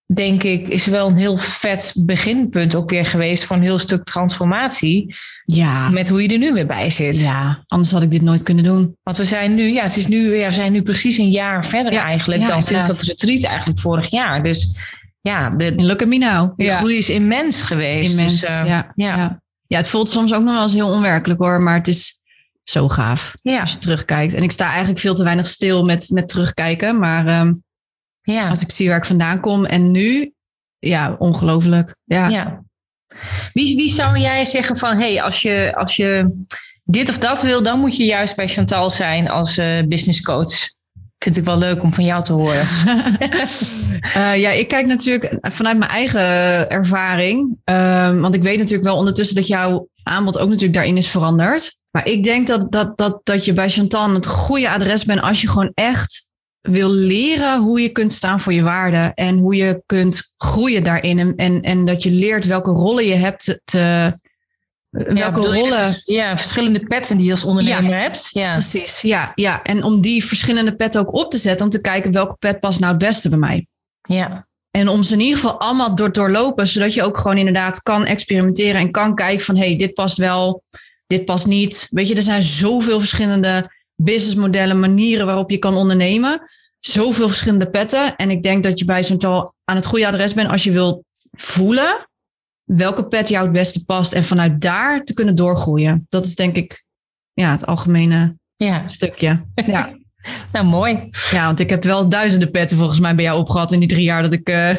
Speaker 1: denk ik, is wel een heel vet beginpunt ook weer geweest voor een heel stuk transformatie.
Speaker 2: Ja.
Speaker 1: Met hoe je er nu weer bij zit.
Speaker 2: Ja, anders had ik dit nooit kunnen doen.
Speaker 1: Want we zijn nu, ja, het is nu, ja, we zijn nu precies een jaar verder
Speaker 2: Ja,
Speaker 1: eigenlijk
Speaker 2: ja,
Speaker 1: dan sinds dat retreat eigenlijk vorig jaar. Dus ja, de,
Speaker 2: look at me now.
Speaker 1: de groei is immens geweest.
Speaker 2: Immens.
Speaker 1: Dus,
Speaker 2: ja,
Speaker 1: ja.
Speaker 2: ja. het voelt soms ook nog wel eens heel onwerkelijk hoor. Maar het is zo gaaf als je terugkijkt. En ik sta eigenlijk veel te weinig stil met, met terugkijken. Maar ehm,
Speaker 1: ja.
Speaker 2: als ik zie waar ik vandaan kom en nu, ja, ongelooflijk. Ja.
Speaker 1: Ja. Wie, wie zou jij zeggen van, hey, als je, als je dit of dat wil, dan moet je juist bij Chantal zijn als eh business coach. Ik vind het wel leuk om van jou te horen. <laughs>
Speaker 2: Eh, ja, ik kijk natuurlijk vanuit mijn eigen ervaring. Ehm, want ik weet natuurlijk wel ondertussen dat jouw aanbod ook natuurlijk daarin is veranderd. Maar ik denk dat, dat, dat, dat je bij Chantal het goede adres bent als je gewoon echt wil leren hoe je kunt staan voor je waarden. En hoe je kunt groeien daarin. En, en, en dat je leert welke rollen je hebt te. welke
Speaker 1: Ja,
Speaker 2: rollen.
Speaker 1: ja, verschillende petten die je als ondernemer hebt. Ja.
Speaker 2: Precies, ja, ja. En om die verschillende petten ook op te zetten. Om te kijken welke pet past nou het beste bij mij.
Speaker 1: Ja.
Speaker 2: En om ze in ieder geval allemaal door doorlopen, zodat je ook gewoon inderdaad kan experimenteren en kan kijken van hé, hey, dit past wel, dit past niet. Weet je, er zijn zoveel verschillende businessmodellen, manieren waarop je kan ondernemen. Zoveel verschillende petten. En ik denk dat je bij zo'n tal aan het goede adres bent als je wilt voelen welke pet jou het beste past en vanuit daar te kunnen doorgroeien. Dat is denk ik ja, het algemene
Speaker 1: ja.
Speaker 2: stukje. <laughs> Ja.
Speaker 1: Nou, mooi.
Speaker 2: Ja, want ik heb wel duizenden petten volgens mij bij jou opgehad in die drie jaar dat ik... Uh...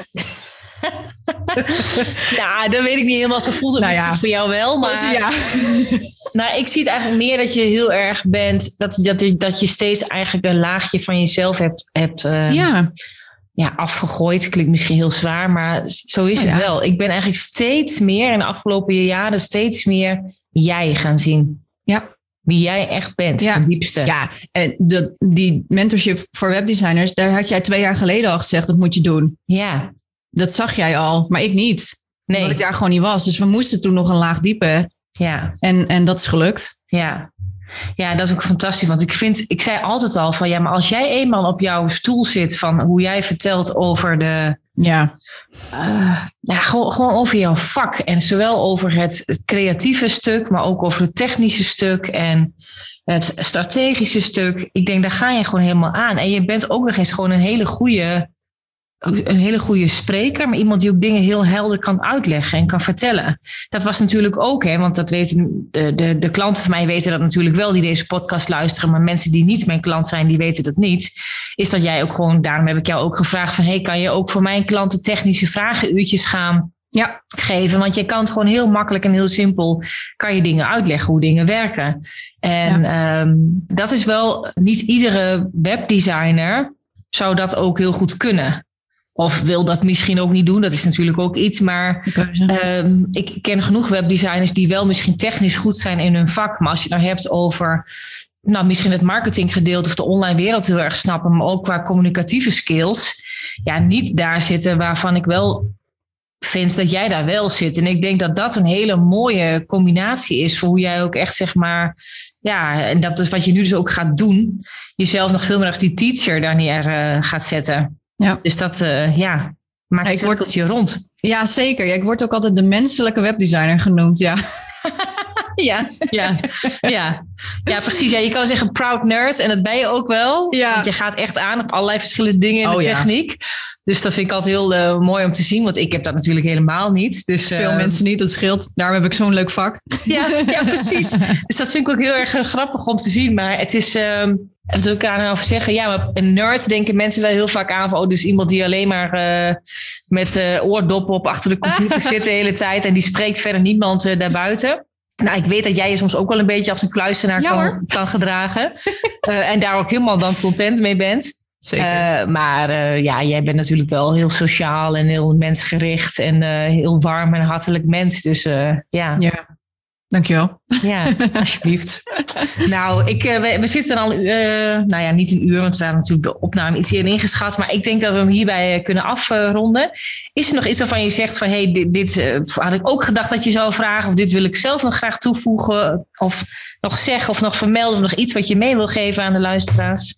Speaker 2: <laughs>
Speaker 1: nou, dat weet ik niet helemaal. Zo voelt het nou ja. voor jou wel. Maar ja. <laughs> nou, ik zie het eigenlijk meer dat je heel erg bent... dat, dat, dat je steeds eigenlijk een laagje van jezelf hebt... hebt uh, ja ja, afgegooid. Klinkt misschien heel zwaar, maar zo is het wel. Ik ben eigenlijk steeds meer in de afgelopen jaren steeds meer jij gaan zien. Ja. Wie jij echt bent, ja. de diepste.
Speaker 2: Ja, en de, die mentorship voor webdesigners, daar had jij twee jaar geleden al gezegd, dat moet je doen.
Speaker 1: Ja.
Speaker 2: Dat zag jij al, maar ik niet. Nee. Omdat ik daar gewoon niet was. Dus we moesten toen nog een laag diepen. Ja. En, en dat is gelukt.
Speaker 1: Ja. Ja, dat is ook fantastisch. Want ik vind, ik zei altijd al van ja, maar als jij eenmaal op jouw stoel zit van hoe jij vertelt over de. Ja. Uh, ja, gewoon, gewoon over jouw vak. En zowel over het creatieve stuk, maar ook over het technische stuk en het strategische stuk. Ik denk, daar ga je gewoon helemaal aan. En je bent ook nog eens gewoon een hele goede een hele goede spreker, maar iemand die ook dingen heel helder kan uitleggen en kan vertellen. Dat was natuurlijk ook, hè, want dat weten de, de, de klanten van mij weten dat natuurlijk wel, die deze podcast luisteren, maar mensen die niet mijn klant zijn, die weten dat niet. Is dat jij ook gewoon, daarom heb ik jou ook gevraagd van, hey, kan je ook voor mijn klanten technische vragenuurtjes gaan ja. geven. Want je kan het gewoon heel makkelijk en heel simpel kan je dingen uitleggen hoe dingen werken. En ja. um, dat is wel niet iedere webdesigner zou dat ook heel goed kunnen. Of wil dat misschien ook niet doen. Dat is natuurlijk ook iets. Maar uh, ik ken genoeg webdesigners die wel misschien technisch goed zijn in hun vak. Maar als je het nou hebt over nou, misschien het marketinggedeelte of de online wereld heel erg snappen. Maar ook qua communicatieve skills. Ja, niet daar zitten waarvan ik wel vind dat jij daar wel zit. En ik denk dat dat een hele mooie combinatie is voor hoe jij ook echt zeg maar. Ja, en dat is wat je nu dus ook gaat doen. Jezelf nog veel meer als die teacher daar neer uh, gaat zetten. Ja. Dus dat uh, ja, maakt ja, word, rond.
Speaker 2: Ja, zeker. Ja, ik word ook altijd de menselijke webdesigner genoemd, ja. <laughs>
Speaker 1: ja, ja, ja. Ja, precies. Ja, je kan zeggen proud nerd en dat ben je ook wel. Ja. Want je gaat echt aan op allerlei verschillende dingen in oh, de techniek. Dus dat vind ik altijd heel uh, mooi om te zien, want ik heb dat natuurlijk helemaal niet. Dus,
Speaker 2: Veel uh, mensen niet, dat scheelt. Daarom heb ik zo'n leuk vak.
Speaker 1: Ja, ja, <laughs> precies. Dus dat vind ik ook heel erg grappig om te zien. Maar het is... Uh, wat wil ik daar nou over zeggen? Ja, maar een nerd denken mensen wel heel vaak aan van, oh, dus iemand die alleen maar met oordoppen op achter de computer <laughs> zit de hele tijd en die spreekt verder niemand daarbuiten. Nou, ik weet dat jij je soms ook wel een beetje als een kluisenaar kan, kan, gedragen. <laughs> en daar ook helemaal dan content mee bent. Zeker. maar ja, jij bent natuurlijk wel heel sociaal en heel mensgericht en heel warm en hartelijk mens. Dus ja.
Speaker 2: ja. Dankjewel.
Speaker 1: Ja, <laughs> alsjeblieft. <laughs> nou, ik, uh, we, we, zitten al, uh, nou ja, niet een uur, want we waren natuurlijk de opname iets eerder ingeschat. Maar ik denk dat we hem hierbij eh, kunnen afronden. Is er nog iets waarvan je zegt van, hey, dit, dit had ik ook gedacht dat je zou vragen. Of dit wil ik zelf nog graag toevoegen. Of nog zeggen of nog vermelden. Of nog iets wat je mee wil geven aan de luisteraars.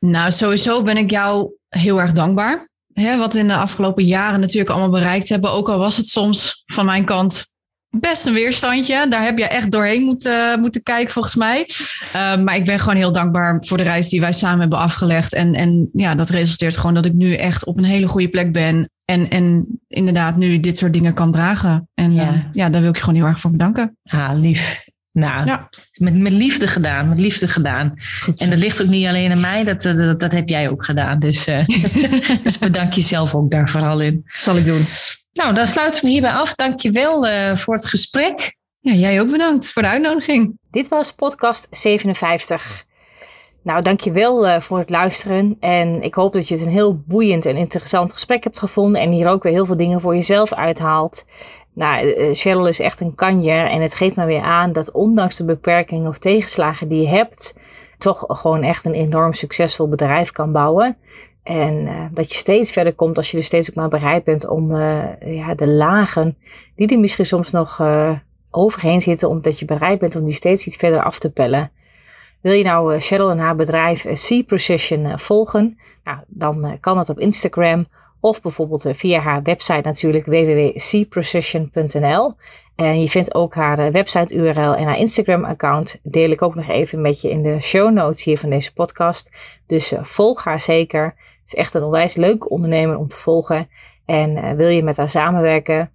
Speaker 2: Nou, sowieso ben ik jou heel erg dankbaar. Hè, wat we in de afgelopen jaren natuurlijk allemaal bereikt hebben. Ook al was het soms van mijn kant best een weerstandje. Daar heb je echt doorheen moeten, moeten kijken, volgens mij. Uh, maar ik ben gewoon heel dankbaar voor de reis die wij samen hebben afgelegd. En, en ja, dat resulteert gewoon dat ik nu echt op een hele goede plek ben. En, en inderdaad nu dit soort dingen kan dragen. En ja, uh, ja daar wil ik je gewoon heel erg voor bedanken.
Speaker 1: Ah, lief. Nou, ja. met, met liefde gedaan, met liefde gedaan. En dat ligt ook niet alleen aan mij, dat, dat, dat heb jij ook gedaan. Dus, uh, <laughs> <laughs> dus bedank jezelf ook daar vooral in.
Speaker 2: zal ik doen.
Speaker 1: Nou, dan sluiten we hierbij af. Dankjewel uh, voor het gesprek.
Speaker 2: Ja, jij ook bedankt voor de uitnodiging.
Speaker 3: Dit was podcast 57. Nou, dankjewel uh, voor het luisteren. En ik hoop dat je het een heel boeiend en interessant gesprek hebt gevonden. En hier ook weer heel veel dingen voor jezelf uithaalt. Nou, uh, Cheryl is echt een kanjer. En het geeft me weer aan dat ondanks de beperkingen of tegenslagen die je hebt, toch gewoon echt een enorm succesvol bedrijf kan bouwen. En uh, dat je steeds verder komt als je dus steeds ook maar bereid bent om uh, ja, de lagen die er misschien soms nog uh, overheen zitten, omdat je bereid bent om die steeds iets verder af te pellen. Wil je nou Cheryl en haar bedrijf C Precision volgen? Nou, dan kan dat op Instagram of bijvoorbeeld via haar website natuurlijk www.cprecision.nl. En je vindt ook haar website URL en haar Instagram account deel ik ook nog even met je in de show notes hier van deze podcast. Dus volg haar zeker. Het is echt een onwijs leuke ondernemer om te volgen. En uh, wil je met haar samenwerken?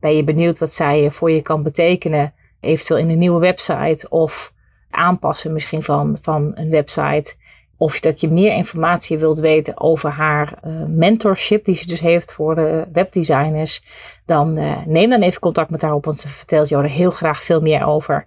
Speaker 3: Ben je benieuwd wat zij voor je kan betekenen? Eventueel in een nieuwe website of
Speaker 1: aanpassen misschien van, van een website. Of dat je meer informatie wilt weten over haar uh, mentorship die ze dus heeft voor de webdesigners. Dan uh, neem dan even contact met haar op, want ze vertelt jou er heel graag veel meer over.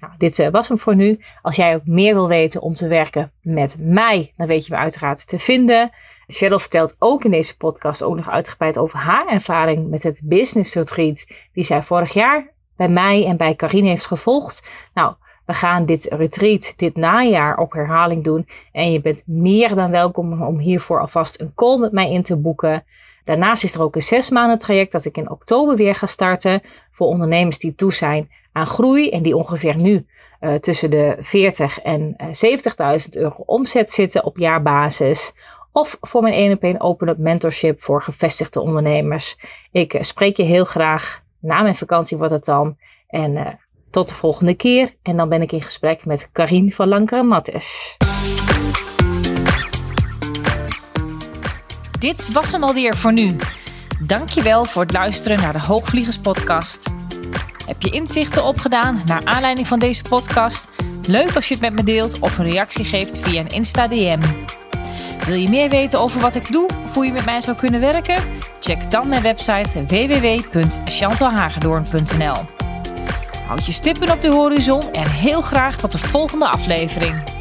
Speaker 1: Nou, dit uh, was hem voor nu. Als jij ook meer wil weten om te werken met mij, dan weet je me uiteraard te vinden. Cheryl vertelt ook in deze podcast ook nog uitgebreid over haar ervaring met het business retreat die zij vorig jaar bij mij en bij Carine heeft gevolgd. Nou, we gaan dit retreat dit najaar op herhaling doen. En je bent meer dan welkom om hiervoor alvast een call met mij in te boeken. Daarnaast is er ook een zes maanden traject dat ik in oktober weer ga starten. Voor ondernemers die toe zijn aan groei en die ongeveer nu uh, tussen de 40 en uh, 70.000 euro omzet zitten op jaarbasis. Of voor mijn 1 op 1 open-up mentorship voor gevestigde ondernemers. Ik uh, spreek je heel graag. Na mijn vakantie wordt het dan. En tot de volgende keer. En dan ben ik in gesprek met Karine van Lankeren Mattes. Dit was hem alweer voor nu. Dankjewel voor het luisteren naar de Hoogvliegers podcast. Heb je inzichten opgedaan naar aanleiding van deze podcast? Leuk als je het met me deelt of een reactie geeft via een Insta DM. Wil je meer weten over wat ik doe of hoe je met mij zou kunnen werken? Check dan mijn website www.chantalhagedoorn.nl Houd je stippen op de horizon en heel graag tot de volgende aflevering.